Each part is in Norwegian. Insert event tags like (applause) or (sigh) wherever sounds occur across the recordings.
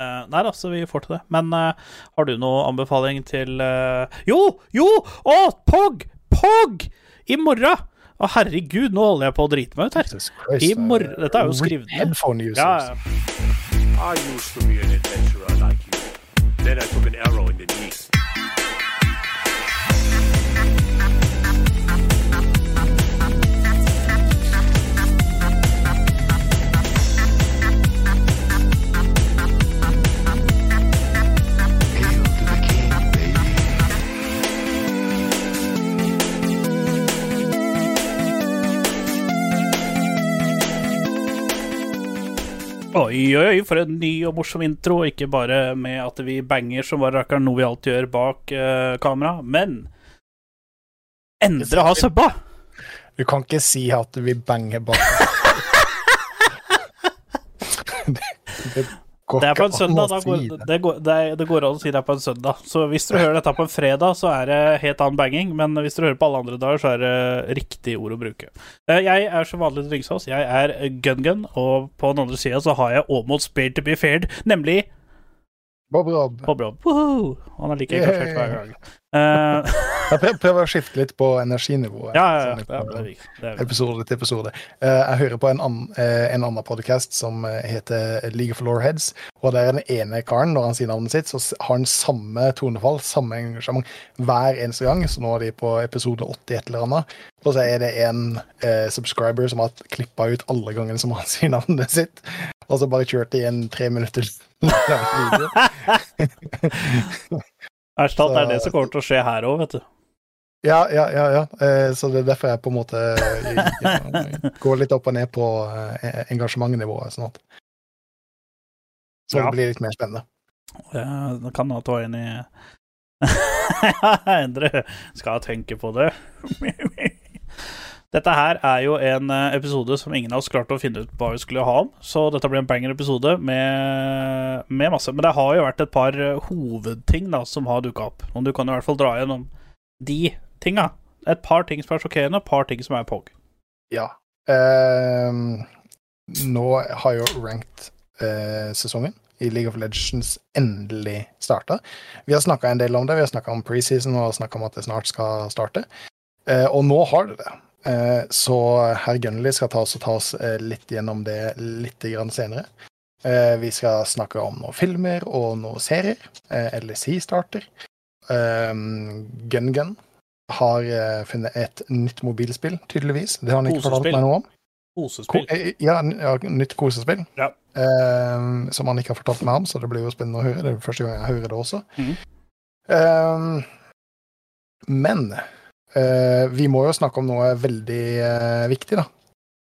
Eh, nei da, så vi får til det. Men uh, har du noe anbefaling til uh... Jo! Jo! Å, POG! POG! I morgen! Å, herregud, nå holder jeg på å drite meg ut her. I uh, morgen Dette er jo skrevet ned. Ja, ja. I used to be an adventurer like you. Then I took an arrow in the knee. Oi, oi, oi, for en ny og morsom intro. Ikke bare med at vi banger som bare rakkeren, noe vi alltid gjør bak uh, kamera, men Endre har subba! Du kan ikke si at vi banger bak. (laughs) det, det Det er på en søndag. Da går, det. går, det, det går an å si det er på en søndag. Så hvis dere hører dette på en fredag, så er det helt annen banging. Men hvis dere hører på alle andre dager, så er det riktig ord å bruke. Eh, Jeg er som vanlig til Ringsås. Jeg er gun-gun, og på den andre sida så har jeg almost spared to be fared, nemlig Bob Rob. Bob Rob. Woohoo! Han er like engasjert hver gang. Eh, (laughs) Jeg prøver, å skifte litt på energinivået. ja, ja, ja. sånn Det er, det er. Episode til episode. Eh, jeg hører på en, annen, eh, en annen podcast som eh, heter League of Lawheads. Og der er den ene karen, når han sier navnet sitt, så har han samme tonefall, samme engasjement hver eneste gang. Så nå er de på episode 80 et eller annet. Og så er det en eh, subscriber som har klippa ut alle gangene som han (laughs) sier navnet sitt. Og så bare kjørt det i en tre minutter lang video. (laughs) Erstatt er det som kommer til å skje her òg, vet du. Ja, ja, ja. ja. Eh, så det er derfor jeg på en måte jeg, går litt opp og ned på eh, engasjementnivået at. Så Ja. det blir litt mer spennende. Ja, det kan du var enig Endre skal tenke på det. (laughs) Dette her er jo en eh, episode som ingen av oss klarte å finne ut hva vi skulle ha om, så dette blir en banger-episode med, med masse. Men det har jo vært et par eh, hovedting da som har dukka opp. Og du kan i hvert fall dra gjennom de tinga. Et par ting som er sjokkerende, et par ting som er pog. Ja. Ehm, nå har jo ranked-sesongen i League of Legends endelig starta. Vi har snakka en del om det. Vi har snakka om preseason og snakka om at det snart skal starte. Uh, og nå har det det. Eh, så herr Gunnli skal ta oss, og ta oss eh, litt gjennom det litt grann senere. Eh, vi skal snakke om noen filmer og noen serier. Eh, LSI starter. Um, Gun Gun har uh, funnet et nytt mobilspill, tydeligvis. Det har han ikke fortalt meg noe om. Kosespill. eh, ja, ja, nytt kosespill. Ja. Uh, som han ikke har fortalt meg om, så det blir jo spennende å høre. Det er første gang jeg hører det også. Mm. Uh, men eh, vi må jo snakke om noe veldig viktig, da.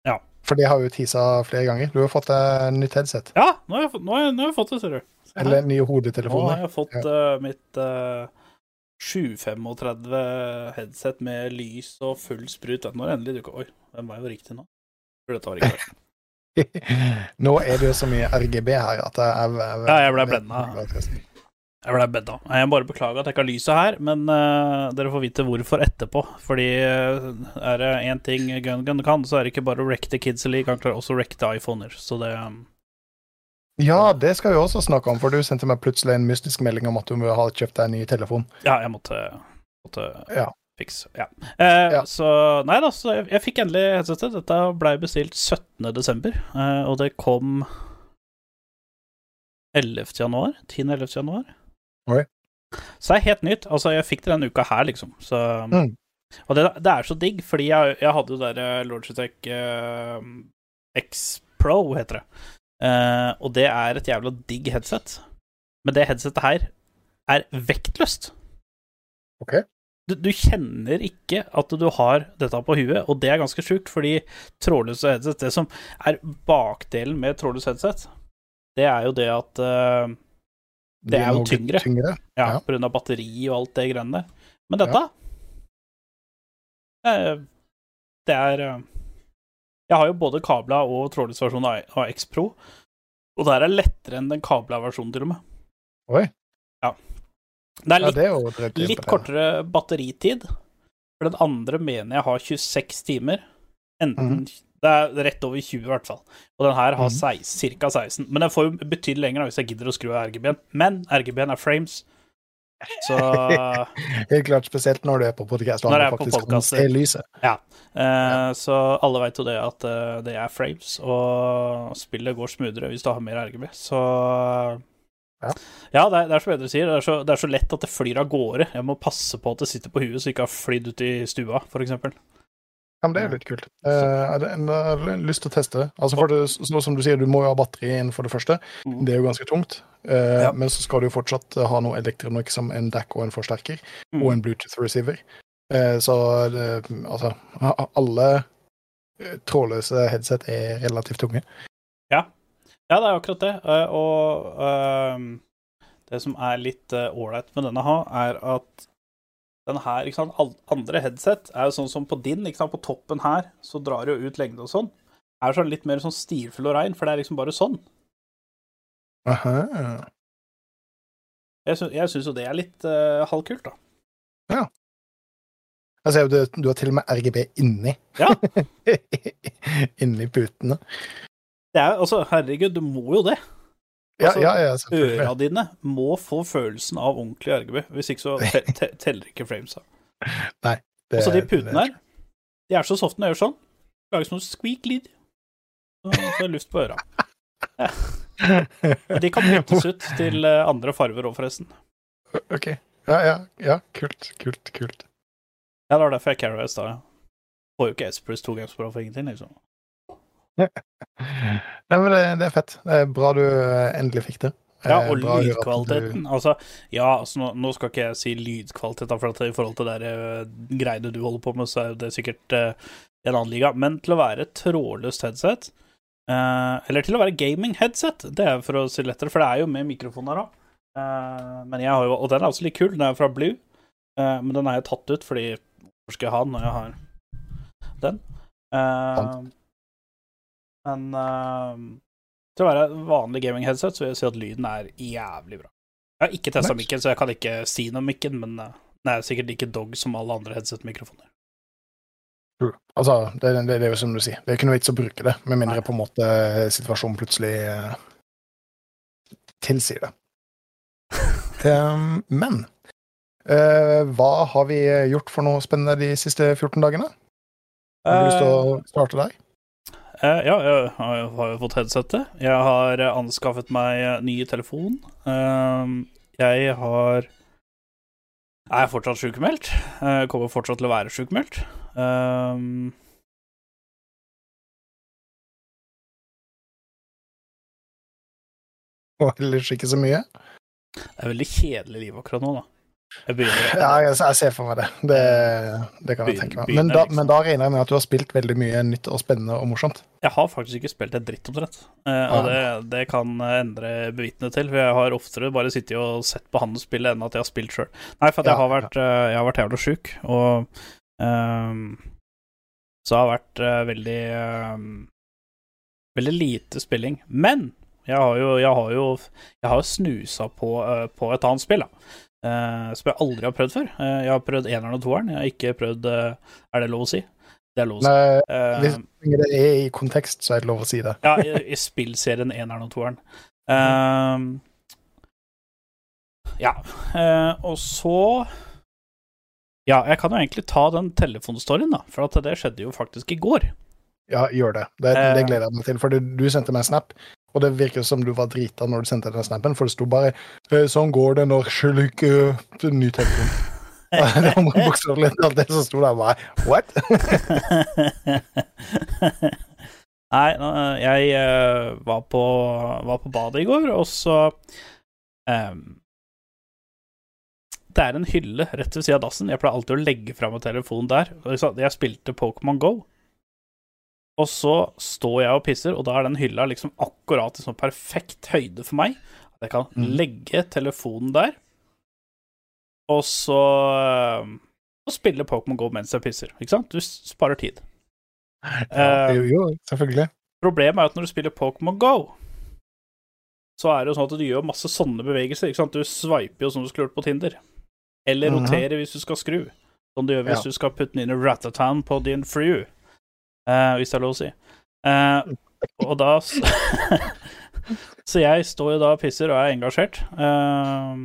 Ja. For det har jo tisa flere ganger. Du har fått deg nytt headset. Ja, nå har jeg, nå har jeg, nå har jeg fått det, ser du. Eller nye Nå har jeg fått mitt 735 headset med lys og full sprut. Nå har det endelig dukka Oi, den var jo riktig nå. For dette var ikke riktig. (laughs) Nå er det jo så mye RGB her at jeg, jeg, Ja, jeg ble blenda. Jeg ble bedda. Jeg bare beklager at jeg ikke har lyset her, men uh, dere får vite hvorfor etterpå. Fordi uh, er det én ting GunGun Gun kan, så er det ikke bare å wrecke the kids League, han klarer også å wrecke the iPhoner. Så det um, Ja, det skal vi også snakke om, for du sendte meg plutselig en mystisk melding om at du må ha kjøpt deg en ny telefon. Ja, jeg måtte, måtte Ja. fikse. Ja. Eh, Ja. Så Nei da, så jeg, jeg fikk endelig headsetet. Dette ble bestilt 17. desember, eh, og det kom 11. januar. 10.-11. januar. Oi. Så det er helt nytt. Altså, jeg fikk det denne uka her, liksom. Så Mm. Og det, det er så digg, fordi jeg, jeg hadde jo der eh, Logitech eh, X Pro, heter det. Eh, og det er et jævla digg headset. Men det headsetet her er vektløst. Ok. Du, du kjenner ikke at du har dette på huet, og det er ganske sjukt, fordi trådløse headset Det som er bakdelen med trådløse headset, det er jo det at uh, det, Det er jo tyngre. tyngre. Ja, Ja. av batteri og alt det greiene der. Men dette eh, Det er eh, Jeg har jo både kabla og trådløs versjon av X Pro, og det her er lettere enn den kabla versjonen, til og med. Oi. Ja. Det er Ja, litt, det er litt kortere batteritid. For den andre mener jeg har 26 timer. Enten mm. Det er rett over 20, i hvert fall. Og den her har Mhm. ca. 16. Men den får jo betydelig lenger hvis jeg gidder å skru av RGB-en. Men RGB-en er frames, så (laughs) Helt klart, spesielt når du er på podcast og Når jeg er på faktisk kan podcaster. se lyset. eh, Så alle veit jo det at uh, det er frames, og spillet går smoothere hvis du har mer RGB. Så Ja. Ja, det er, det er som Edre sier, det er, så, det er så lett at det flyr av gårde. Jeg må passe på at det sitter på huet, så det ikke har flydd ut i stua, f.eks. Ja, men det er jo litt kult. Eh, jeg har lyst til å teste. Altså for det, så, som du sier, du må jo ha batteri inn for det første. Mm. Det er jo ganske tungt. Eh, Ja. Men så skal du jo fortsatt eh, ha noe elektronikk som en DAC og en forsterker, Mm. og en Bluetooth-receiver. Så altså Alle trådløse headset er relativt tunge. Ja, det er akkurat det. Og ehm, det som er litt ålreit med denne ha, er at den her, andre headset er jo sånn som på din, på toppen her, så drar det jo ut lengde og sånn. Er sånn litt mer sånn stilfull og rein, for det er liksom bare sånn. Aha. Jeg, sy syns jo det er litt uh, halvkult, da. Ser jo du, du har til og med RGB inni. Ja. (laughs) inni putene. Det er altså, herregud, du må jo det. Ja, Altså, ja, ja, selvfølgelig. Øra dine må få følelsen av ordentlig RGB. Hvis ikke så (laughs) te te teller ikke framesa. Det- Og så de putene her, de er så softe når jeg gjør sånn. Lager sånn squeak-lyd. Så får jeg luft på øra. Ja. De kan (laughs) byttes ut til eh, andre farger òg, forresten. OK. Ja, ja, ja. Kult, kult, kult. Ja, det var derfor jeg carried i stad. Får jo ikke S pluss to games bra for ingenting, liksom. Nei, men det, det er fett. Det er bra du eh, endelig fikk det. Ja, Eh, og bra lydkvaliteten. du-. Altså, ja, altså, nå, nå skal ikke jeg si lydkvalitet, for at i forhold til det eh, greiene du holder på med, så er det sikkert uh, en annen liga. Men til å være et trådløst headset, uh, eller til å være gaming-headset, det er for å si lettere, for det er jo med mikrofon her òg. men jeg har jo, og den er også litt kul, den er fra Blue, men den er jo tatt ut fordi Hvor skal jeg ha den når jeg har den? Sant. Men eh, til å være vanlig gaming-headset, så vil jeg si at lyden er jævlig bra. Jeg har ikke testa mikken, så jeg kan ikke si noe om mikken, men eh, den er sikkert like dog som alle andre headset-mikrofoner. True. Altså, det, det, det er jo som du sier. Det er ikke noe vits å bruke det, med mindre Nei. på en måte situasjonen plutselig eh, tilsier det. Um, (laughs) men uh, hva har vi gjort for noe spennende de siste 14 dagene? Har du lyst til å starte der? Eh, ja, jeg har jo, fått headsetet. Jeg har eh, anskaffet meg eh, ny telefon. Eh, jeg har Er fortsatt sykemeldt? Jeg kommer fortsatt til å være sykemeldt. Eh, Og ellers ikke så mye? det er veldig kjedelig liv akkurat nå, da. Jeg (laughs) Ja, jeg, jeg ser for meg det. Det, det kan jeg tenke meg. Men da, liksom. men da regner jeg med at du har spilt veldig mye nytt og spennende og morsomt. Jeg har faktisk ikke spilt et dritt omtrent. Eh, og det, det kan endre bevitnet til, for jeg har oftere bare sittet og sett på han spille enn at jeg har spilt sjøl. Nei, for at jeg har vært, eh, jeg har vært jævlig sjuk, og ehm, så har det vært eh, veldig ehm, Veldig lite spilling. Men jeg har jo, jeg har jo jeg har jo snusa på, på et annet spill, da. Eh, som jeg aldri har prøvd før. Uh, jeg har prøvd eneren og toeren. Jeg har ikke prøvd uh, Er det lov å si? Det er lov å si. Nei, hvis det er i kontekst, så er det lov å si det. ja, i, i spillserien eneren og toeren. Ja, og så Ja, jeg kan jo egentlig ta den telefonstoryen, da, for at det skjedde jo faktisk i går. Ja, gjør det. Det, det gleder jeg meg til. For du, du sendte meg en snap, og det virker som du var drita når du sendte den snappen, for det sto bare eh, 'Sånn går det når Sherlock uh, Ny telefon'. (laughs) det var bokstavelig talt det som sto der. Bare, What? (laughs) Nei, jeg eh, var, på, var på badet i går, og så um, Det er en hylle rett ved siden av dassen. Jeg pleier alltid å legge fra meg telefonen der. Jeg spilte Pokémon Go, og så står jeg og pisser, og da er den hylla liksom akkurat i sånn perfekt høyde for meg. At jeg kan Mm. legge telefonen der, og så ehm, og spille Pokémon Go mens jeg pisser. Ikke sant? Du sparer tid. Ja, Eh, jo, jo, selvfølgelig. Problemet er at når du spiller Pokémon Go, så er det jo sånn at du gjør masse sånne bevegelser. Ikke sant? Du sveiper jo som du skulle gjort på Tinder. Eller Mhm. roterer hvis du skal skru. Som du gjør hvis Ja. du skal putte den inn i Ratatan på din Frew. Eh, hvis det er lov å si. Eh, og da (laughs) Så jeg står jo da og pisser og er engasjert. Eh,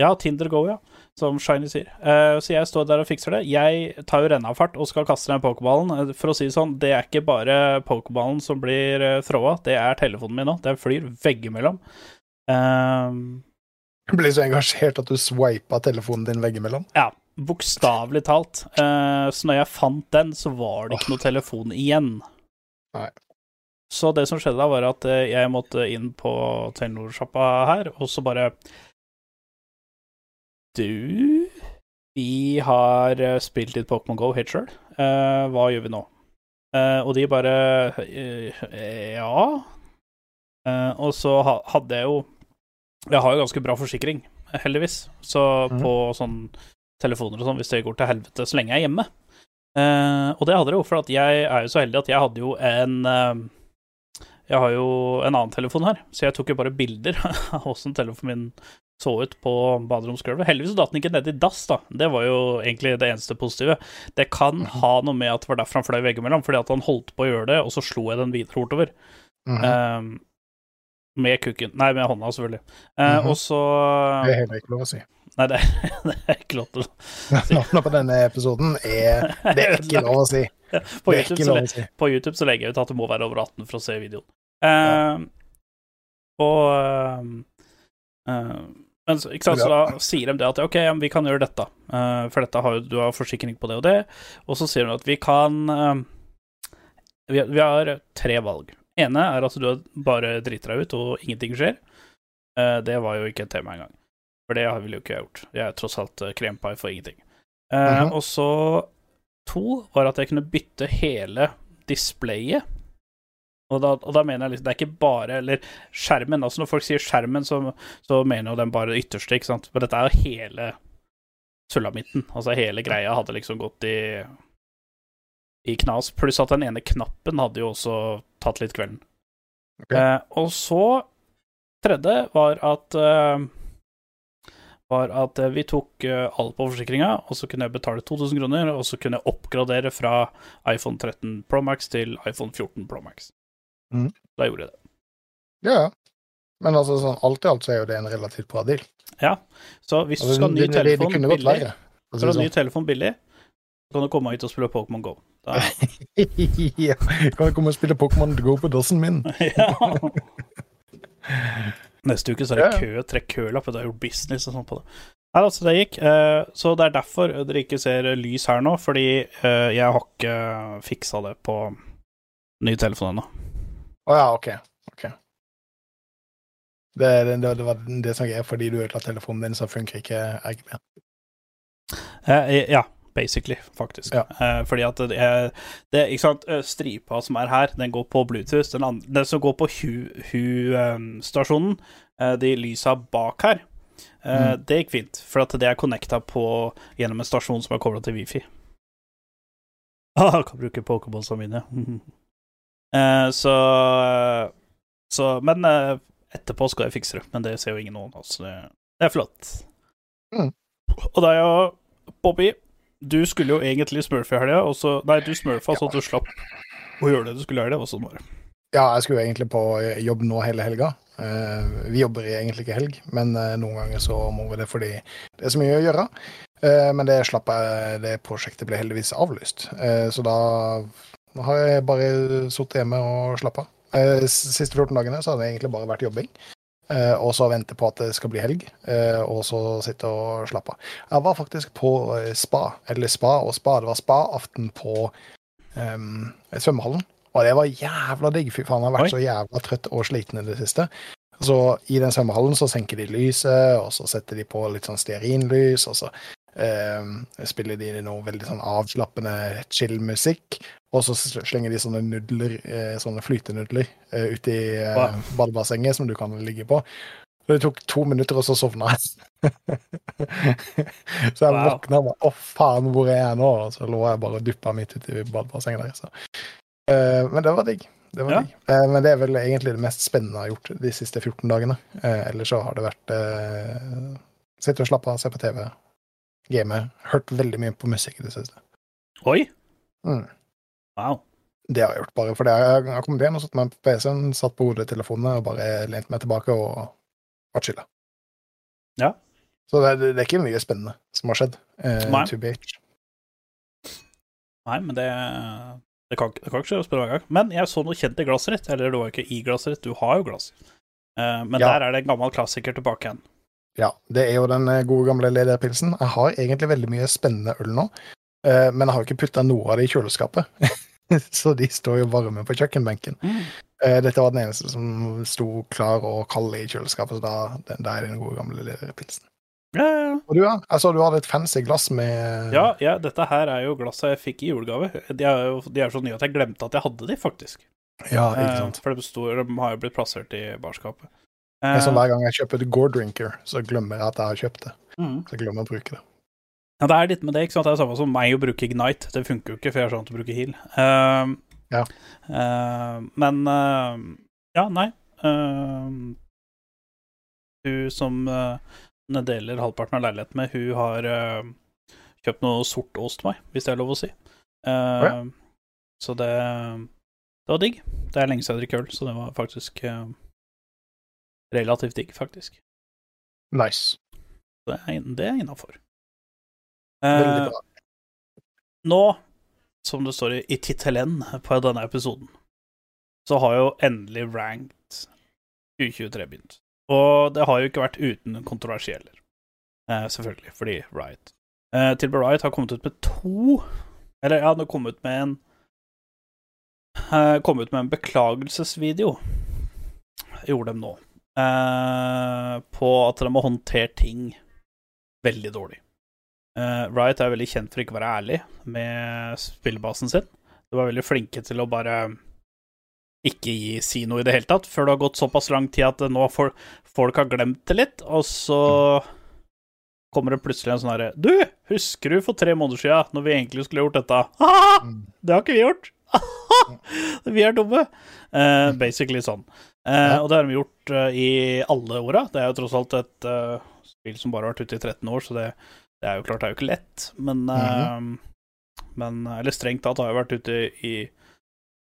ja, Tinder Go, ja, som Shiny sier. Eh, så jeg står der og fikser det. Jeg tar jo rennafart og skal kaste den pokerballen. For å si det sånn, det er ikke bare pokerballen som blir uh, det er telefonen min òg. Den flyr veggimellom. Uh, Du ble så engasjert at du swipa telefonen din veggimellom. Ja, bokstavelig talt. Eh, så når jeg fant den, så var det ikke noe telefon igjen. Nei. Så det som skjedde da, var at eh, jeg måtte inn på Telenor-sjappa her, og så bare Du, vi har eh, spilt litt Pokémon Go helt sjøl. Hva gjør vi nå? Og de bare Ja. Og så hadde jeg jo Jeg har jo ganske bra forsikring, heldigvis. Så Mhm. på sånn telefoner og sånn, hvis det går til helvete så lenge jeg er hjemme. Eh, og det hadde det jo, for at jeg er jo så heldig at jeg hadde jo en eh, Jeg har jo en annen telefon her, så jeg tok jo bare bilder (laughs) av åssen telefonen min så ut på baderomsgulvet. Heldigvis datt den ikke ned i dass, da. Det var jo egentlig det eneste positive. Det kan ha noe med at det var derfor han fløy veggimellom, fordi at han holdt på å gjøre det, og så slo jeg den videre bortover. Mhm. Eh, med kukken Nei, med hånda, selvfølgelig. Eh, -hmm. Og så Det er heller ikke lov å si. Nei, det, (laughs) det er ikke lov til å si. Navnet på denne episoden er Det er ikke lov å si. På YouTube, så, lov å si. på YouTube så legger jeg ut at du må være over 18 for å se videoen. Eh, og uh, men ikke sant, så da sier de det at ok, vi kan gjøre dette, eh, for dette har jo du har forsikring på det og det. Og så sier de at vi kan vi, vi har tre valg. ene er at du bare driter deg ut, og ingenting skjer. Eh, det var jo ikke et tema engang. For det ville jo ikke jeg gjort. Jeg er tross alt uh, krempai for ingenting. Eh, Mhm. Og så to var at jeg kunne bytte hele displayet. Og da, og da mener jeg liksom, det er ikke bare Eller skjermen. altså Når folk sier skjermen, så, så mener jo den bare det ytterste, ikke sant. Men dette er jo hele sulamitten. Altså hele greia hadde liksom gått i i knas. Pluss at den ene knappen hadde jo også tatt litt kvelden. Okay. Eh, og så Tredje var at eh, var at eh, vi tok eh, alt på forsikringa, og så kunne jeg betale 2000 kroner, og så kunne jeg oppgradere fra iPhone 13 Pro Max til iPhone 14 Pro Max. Mm. Da gjorde jeg det. Ja, ja. Men altså, sånn, alt i alt så er jo det en relativt bra deal. Ja, så hvis du Altså, skal ha ny det, det, det telefon billig, verre. for å skal du ha ny telefon billig, så kan du komme hit og spille Pokémon Go. Da, sånn. (laughs) ja. Kan du komme og spille Pokémon Go på dassen min? (laughs) ja. (laughs) Neste uke så er det kø, trekk kølapp, det er jo business og sånn på det. Nei, altså, det gikk. Eh, så det er derfor dere ikke ser lys her nå, fordi eh, jeg har ikke fiksa det på ny telefon ennå. Å ja, ok. ok. Det, det, det, det var det som er fordi du ødela telefonen din, så funker ikke RGB. Eh, ja, basically, faktisk. Ja. Eh, fordi at det, er- det Ikke sant, eh, stripa som er her, den går på Bluetooth. Den, andre, den som går på Hu-stasjonen, eh, de lysa bak her, eh, Mm. det gikk fint. For at det er connecta på gjennom en stasjon som er kobla til Wifi. (laughs) Ah, kan bruke pokerballsa mine. (laughs) eh, så Så Men eh, etterpå skal jeg fikse det. Men det ser jo ingen noen så det, det er flott. Mm. Og da er jo Bobby, du skulle jo egentlig smurfe i helga, og så Nei, du smurfa så du slapp å gjøre det du skulle gjøre. Det var sånn. Ja, jeg skulle jo egentlig på jobb nå hele helga. Eh, vi jobber egentlig ikke helg, men eh, noen ganger så må vi det fordi det er så mye å gjøre. Eh, men det slapp jeg, det prosjektet ble heldigvis avlyst. Så da har jeg bare sittet hjemme og slappa. Uh, siste 14 dagene så har det egentlig bare vært jobbing. Eh, og så vente på at det skal bli helg, eh, og så sitte og slappe av. Jeg var faktisk på eh, spa, eller spa og spa. Det var spa-aften på um, svømmehallen. Og det var jævla digg. Fy faen, jeg har vært Oi. så jævla trøtt og sliten i det siste. Så i den svømmehallen så senker de lyset, og så setter de på litt sånn stearinlys, og så spiller de noe veldig sånn avslappende chill-musikk. Og så slenger de sånne nudler, eh, sånne flytenudler, uti ut i eh, Wow. badebassenget som du kan ligge på. Det tok to minutter, og så sovna jeg. (laughs) så jeg Wow. våkna og bare Å, faen, hvor er jeg nå? Og så lå jeg bare og duppa midt uti i badebassenget der. Så. Eh, men det var digg. Det var Ja. digg. Eh, men det er vel egentlig det mest spennende jeg har gjort de siste 14 dagene. Eh, ellers så har det vært eh, sitte og slappe av, se på TV, game. Hørt veldig mye på musikk i det siste. Oi! Mm. Wow. Det har jeg gjort, bare fordi jeg har kommet hjem og satt meg på PC-en, satt på hodetelefonene og bare lent meg tilbake og vært chilla. Ja. Så det, det er ikke mye spennende som har skjedd. Eh, Nei. Nei, men det Det kan, det kan ikke skje hver gang. Men jeg så noe kjent i glasset ditt. Eller du var ikke i glasset ditt, du har jo glass. Eh, men Ja. der er det en gammel klassiker tilbake igjen. Ja, det er jo den eh, gode gamle lederpilsen. Jeg har egentlig veldig mye spennende øl nå, eh, men jeg har jo ikke putta noe av det i kjøleskapet. (laughs) Så de står jo varme på kjøkkenbenken. Mm. Dette var den eneste som sto klar og kald i kjøleskapet, så da, da er det den gode gamle lederpilsen. Ja, ja, ja. Og du, ja? Altså, du hadde et fancy glass med Ja, ja, dette her er jo glasset jeg fikk i julegave. De er jo de er så nye at jeg glemte at jeg hadde de, faktisk. Ja, ikke Eh, sant. For de, består, de har jo blitt plassert i barskapet. Det er sånn Eh, Hver gang jeg kjøper et Gore Drinker, så glemmer jeg at jeg har kjøpt det. mm. Så jeg glemmer å bruke det. Ja, det er litt med det, ikke sant. Det er samme som meg å bruke Ignite. Det funker jo ikke, for jeg er sånn til å bruke heal. Uh, Ja. Uh, men uh, Ja, nei. Hun som uh, deler halvparten av leiligheten med, hun har kjøpt noe sort ost til meg, hvis det er lov å si. Eh, ja. Så det Det var digg. Det er lenge siden jeg drikker øl, så det var faktisk relativt digg, faktisk. Nice. Det er, det er innafor. Bra. nå, som det står i, i tittelen på denne episoden, så har jo endelig Ranked 2023 begynt. Og det har jo ikke vært uten kontroversieller. Eh, selvfølgelig, fordi Riot. Eh, Tilbury Riot har kommet ut med to Eller ja, de har kommet ut med en eh, Kommet ut med en beklagelsesvideo, gjorde dem nå, eh, på at de har håndtert ting veldig dårlig. Eh, Riot er veldig kjent for ikke å være ærlig med spillebasen sin. De var veldig flinke til å bare ikke gi, si noe i det hele tatt, før det har gått såpass lang tid at nå folk, folk har glemt det litt, og så kommer det plutselig en sånn herre Du, husker du for tre måneder siden, når vi egentlig skulle gjort dette? (laughs) Mm. det har ikke vi gjort! (laughs) vi er dumme! Uh, basically sånn. Eh, og det har de gjort uh, i alle åra. Det er jo tross alt et spill som bare har vært ute i 13 år, så det, det er jo klart det er jo ikke lett, men mm -hmm. Men Eller strengt tatt har jeg vært ute i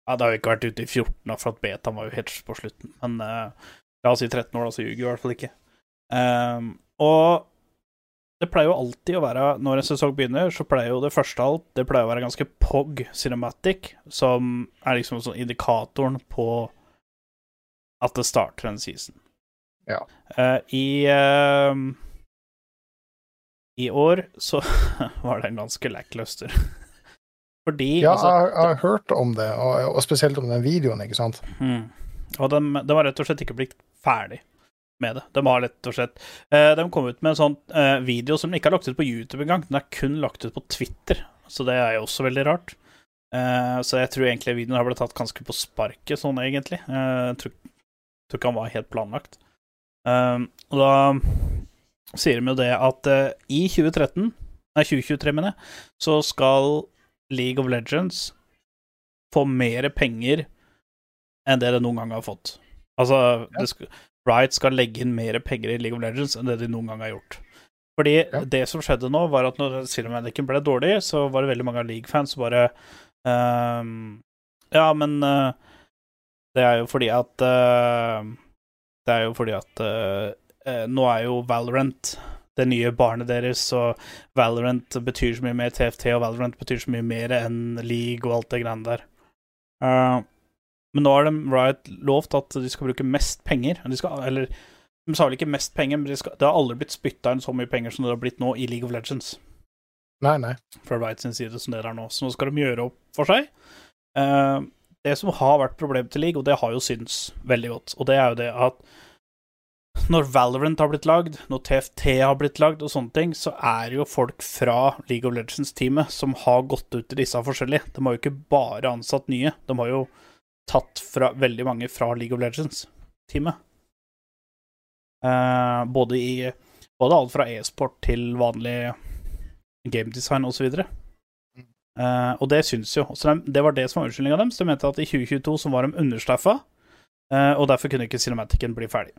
Ja, det har jo ikke vært ute i 14, da, for at betaen var jo helt på slutten. Men la oss si 13 år, da, så ljuger vi i hvert fall ikke. Og det pleier jo alltid å være Når en sesong begynner, så pleier jo det første alt Det pleier å være ganske pog cinematic, som er liksom sånn indikatoren på at det starter en season. Ja. Uh, I uh, I år så (laughs) var den ganske lackluster. (laughs) Fordi Ja, altså, jeg, jeg har hørt om det, og, og spesielt om den videoen, ikke sant? Mm. Og den, den var rett og slett ikke blitt ferdig med det. De har rett og slett eh, De kom ut med en sånn eh, video som de ikke har lagt ut på YouTube engang. Den er kun lagt ut på Twitter, så det er jo også veldig rart. Eh, så jeg tror egentlig videoen har blitt tatt ganske på sparket, sånn egentlig. Jeg tror, tror ikke han var helt planlagt. Og da sier de jo det at i 2013, nei 2023, mener jeg, så skal League of Legends få mer penger enn det det noen gang har fått. Altså, det skal, Riot skal legge inn mer penger i League of Legends enn det de noen gang har gjort. Fordi Ja. det som skjedde nå, var at når Cinematiken ble dårlig, så var det veldig mange av League-fans som bare ehm, Ja, men uh, det er jo fordi at uh, Det er jo fordi at eh, Nå er jo Valorant det nye barnet deres, og Valorant betyr så mye mer TFT, og Valorant betyr så mye mer enn League og alt det greiene der. Eh, men nå har de Riot lovt at de skal bruke mest penger. De skal, eller de sa vel ikke mest penger, men de skal, det har aldri blitt spytta inn så mye penger som det har blitt nå i League of Legends. Nei, nei. Fra Riot sin side som det er nå. Så nå skal de gjøre opp for seg. Uh, det som har vært problemet til League, og det har jo syntes veldig godt, og det er jo det at når Valorant har blitt lagd, når TFT har blitt lagd og sånne ting, så er det jo folk fra League of Legends-teamet som har gått ut i disse forskjellige. De har jo ikke bare ansatt nye, de har jo tatt fra veldig mange fra League of Legends-teamet. Eh, både i Både alt fra e-sport til vanlig gamedesign osv. Uh, og det syns jo. Så de, det var det som var unnskyldninga deres. De mente at i 2022 så var de understaffa, eh, og derfor kunne ikke Cinematicen bli ferdig.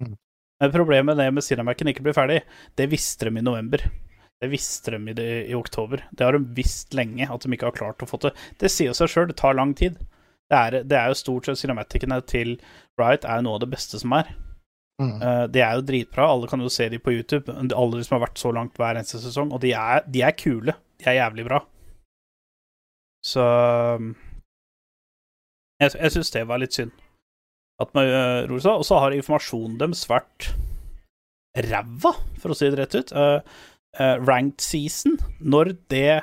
Mm. Men problemet det med Cinematicen ikke blir ferdig, det visste de i november. Det visste de i, i oktober. Det har de visst lenge, at de ikke har klart å få til. Det sier seg sjøl, det tar lang tid. Det er, det er jo stort sett cinematicene til Riot er jo noe av det beste som er. Mm. Uh, de er jo dritbra, alle kan jo se de på YouTube. Alle de som har vært så langt hver eneste sesong. Og de er, de er kule. De er jævlig bra. Så um, Jeg, jeg syns det var litt synd. At man uh, seg Og så har informasjonen deres vært ræva, for å si det rett ut. Uh, uh, ranked season, når det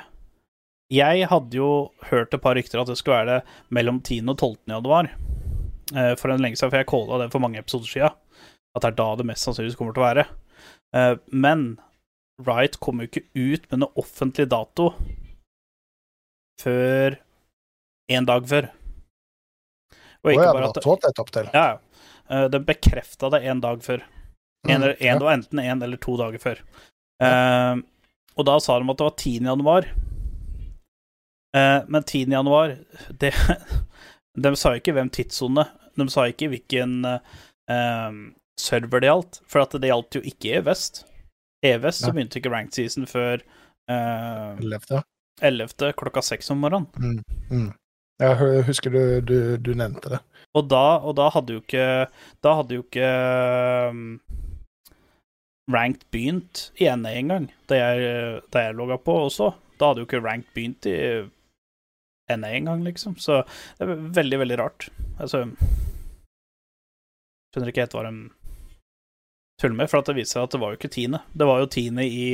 Jeg hadde jo hørt et par rykter at det skulle være det mellom 10. og 12. januar. Uh, for en lenge siden, for jeg calla det for mange episoder siden. At det er da det mest sannsynligvis kommer til å være. Uh, men Riot kom jo ikke ut med noe offentlig dato før en dag før. Og ikke bare at det, ja. Eh, Den bekrefta det en dag før. En, Mm, en, ja. Det var enten en eller to dager før. Eh, og da sa de at det var 10. januar. Eh, men 10. januar det, (laughs) De sa ikke hvem tidssone. De sa ikke hvilken uh, server det gjaldt. For at det gjaldt jo ikke E-Vest. E-Vest så begynte ikke ranked season før eh, Levde. 11. klokka 6 om morgenen. Mm. Mm. Jeg husker du, du, du nevnte det. Og da, og da hadde jo ikke Da hadde jo ikke um, Ranked begynt i NA engang, da jeg, da jeg logga på også. Da hadde jo ikke Ranked begynt i NA engang, liksom. Så det er veldig, veldig rart. Altså Skjønner ikke helt hva de tuller med, for at det viser seg at det var jo ikke tiende. Det var jo tiende i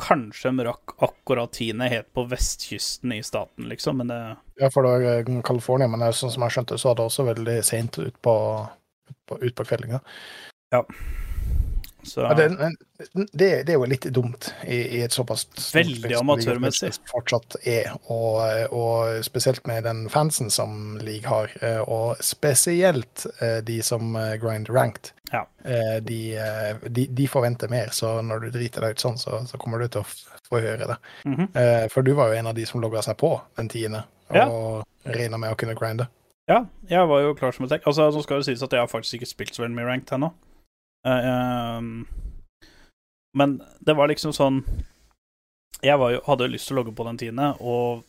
Kanskje de rakk akkurat tiende helt på vestkysten i staten, liksom, men det Ja, for det eh, California, men sånn som jeg skjønte, så var det også veldig seint ut på, ut på, ut på kveldinga. Så, Ja, det, det, det er jo litt dumt i, i et såpass Veldig amatørmessig. Fortsatt er, og, og spesielt med den fansen som League har, eh, og spesielt eh, de som eh, grind ranked. Ja. De, de, de forventer mer, så når du driter deg ut sånn, så, så kommer du til å få høre det. Mm -hmm. For du var jo en av de som logga seg på den tiende, Ja. og regna med å kunne grinde. Ja, jeg var jo klar som et tek. Altså, nå skal det sies at jeg har faktisk ikke spilt så veldig mye ranked ennå. Eh, ehm, men det var liksom sånn Jeg jo, hadde jo lyst til å logge på den tiende og,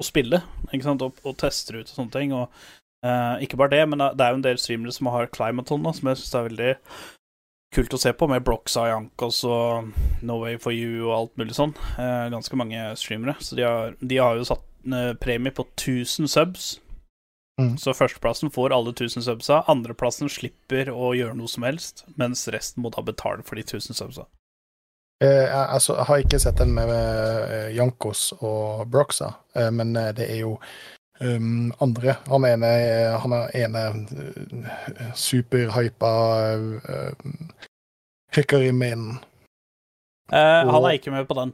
og spille, ikke sant, og, og teste ut og sånne ting. Og Uh, ikke bare det, men det er jo en del streamere som har Climaton, da, som jeg syns er veldig kult å se på, med Blocks Jankos og No Way for You og alt mulig sånn. Uh, ganske mange streamere. Så de har, de har jo satt uh, premie på 1000 subs. Mm. Så førsteplassen får alle 1000 subsa, andreplassen slipper å gjøre noe som helst, mens resten må da betale for de 1000 subsa. Eh, jeg, altså, jeg har ikke sett den med eh, Jankos og Broxa, eh, men det er jo um, andre. Han ene, han ene superhypa uh, hickory-mainen. Eh, Han er ikke med på den.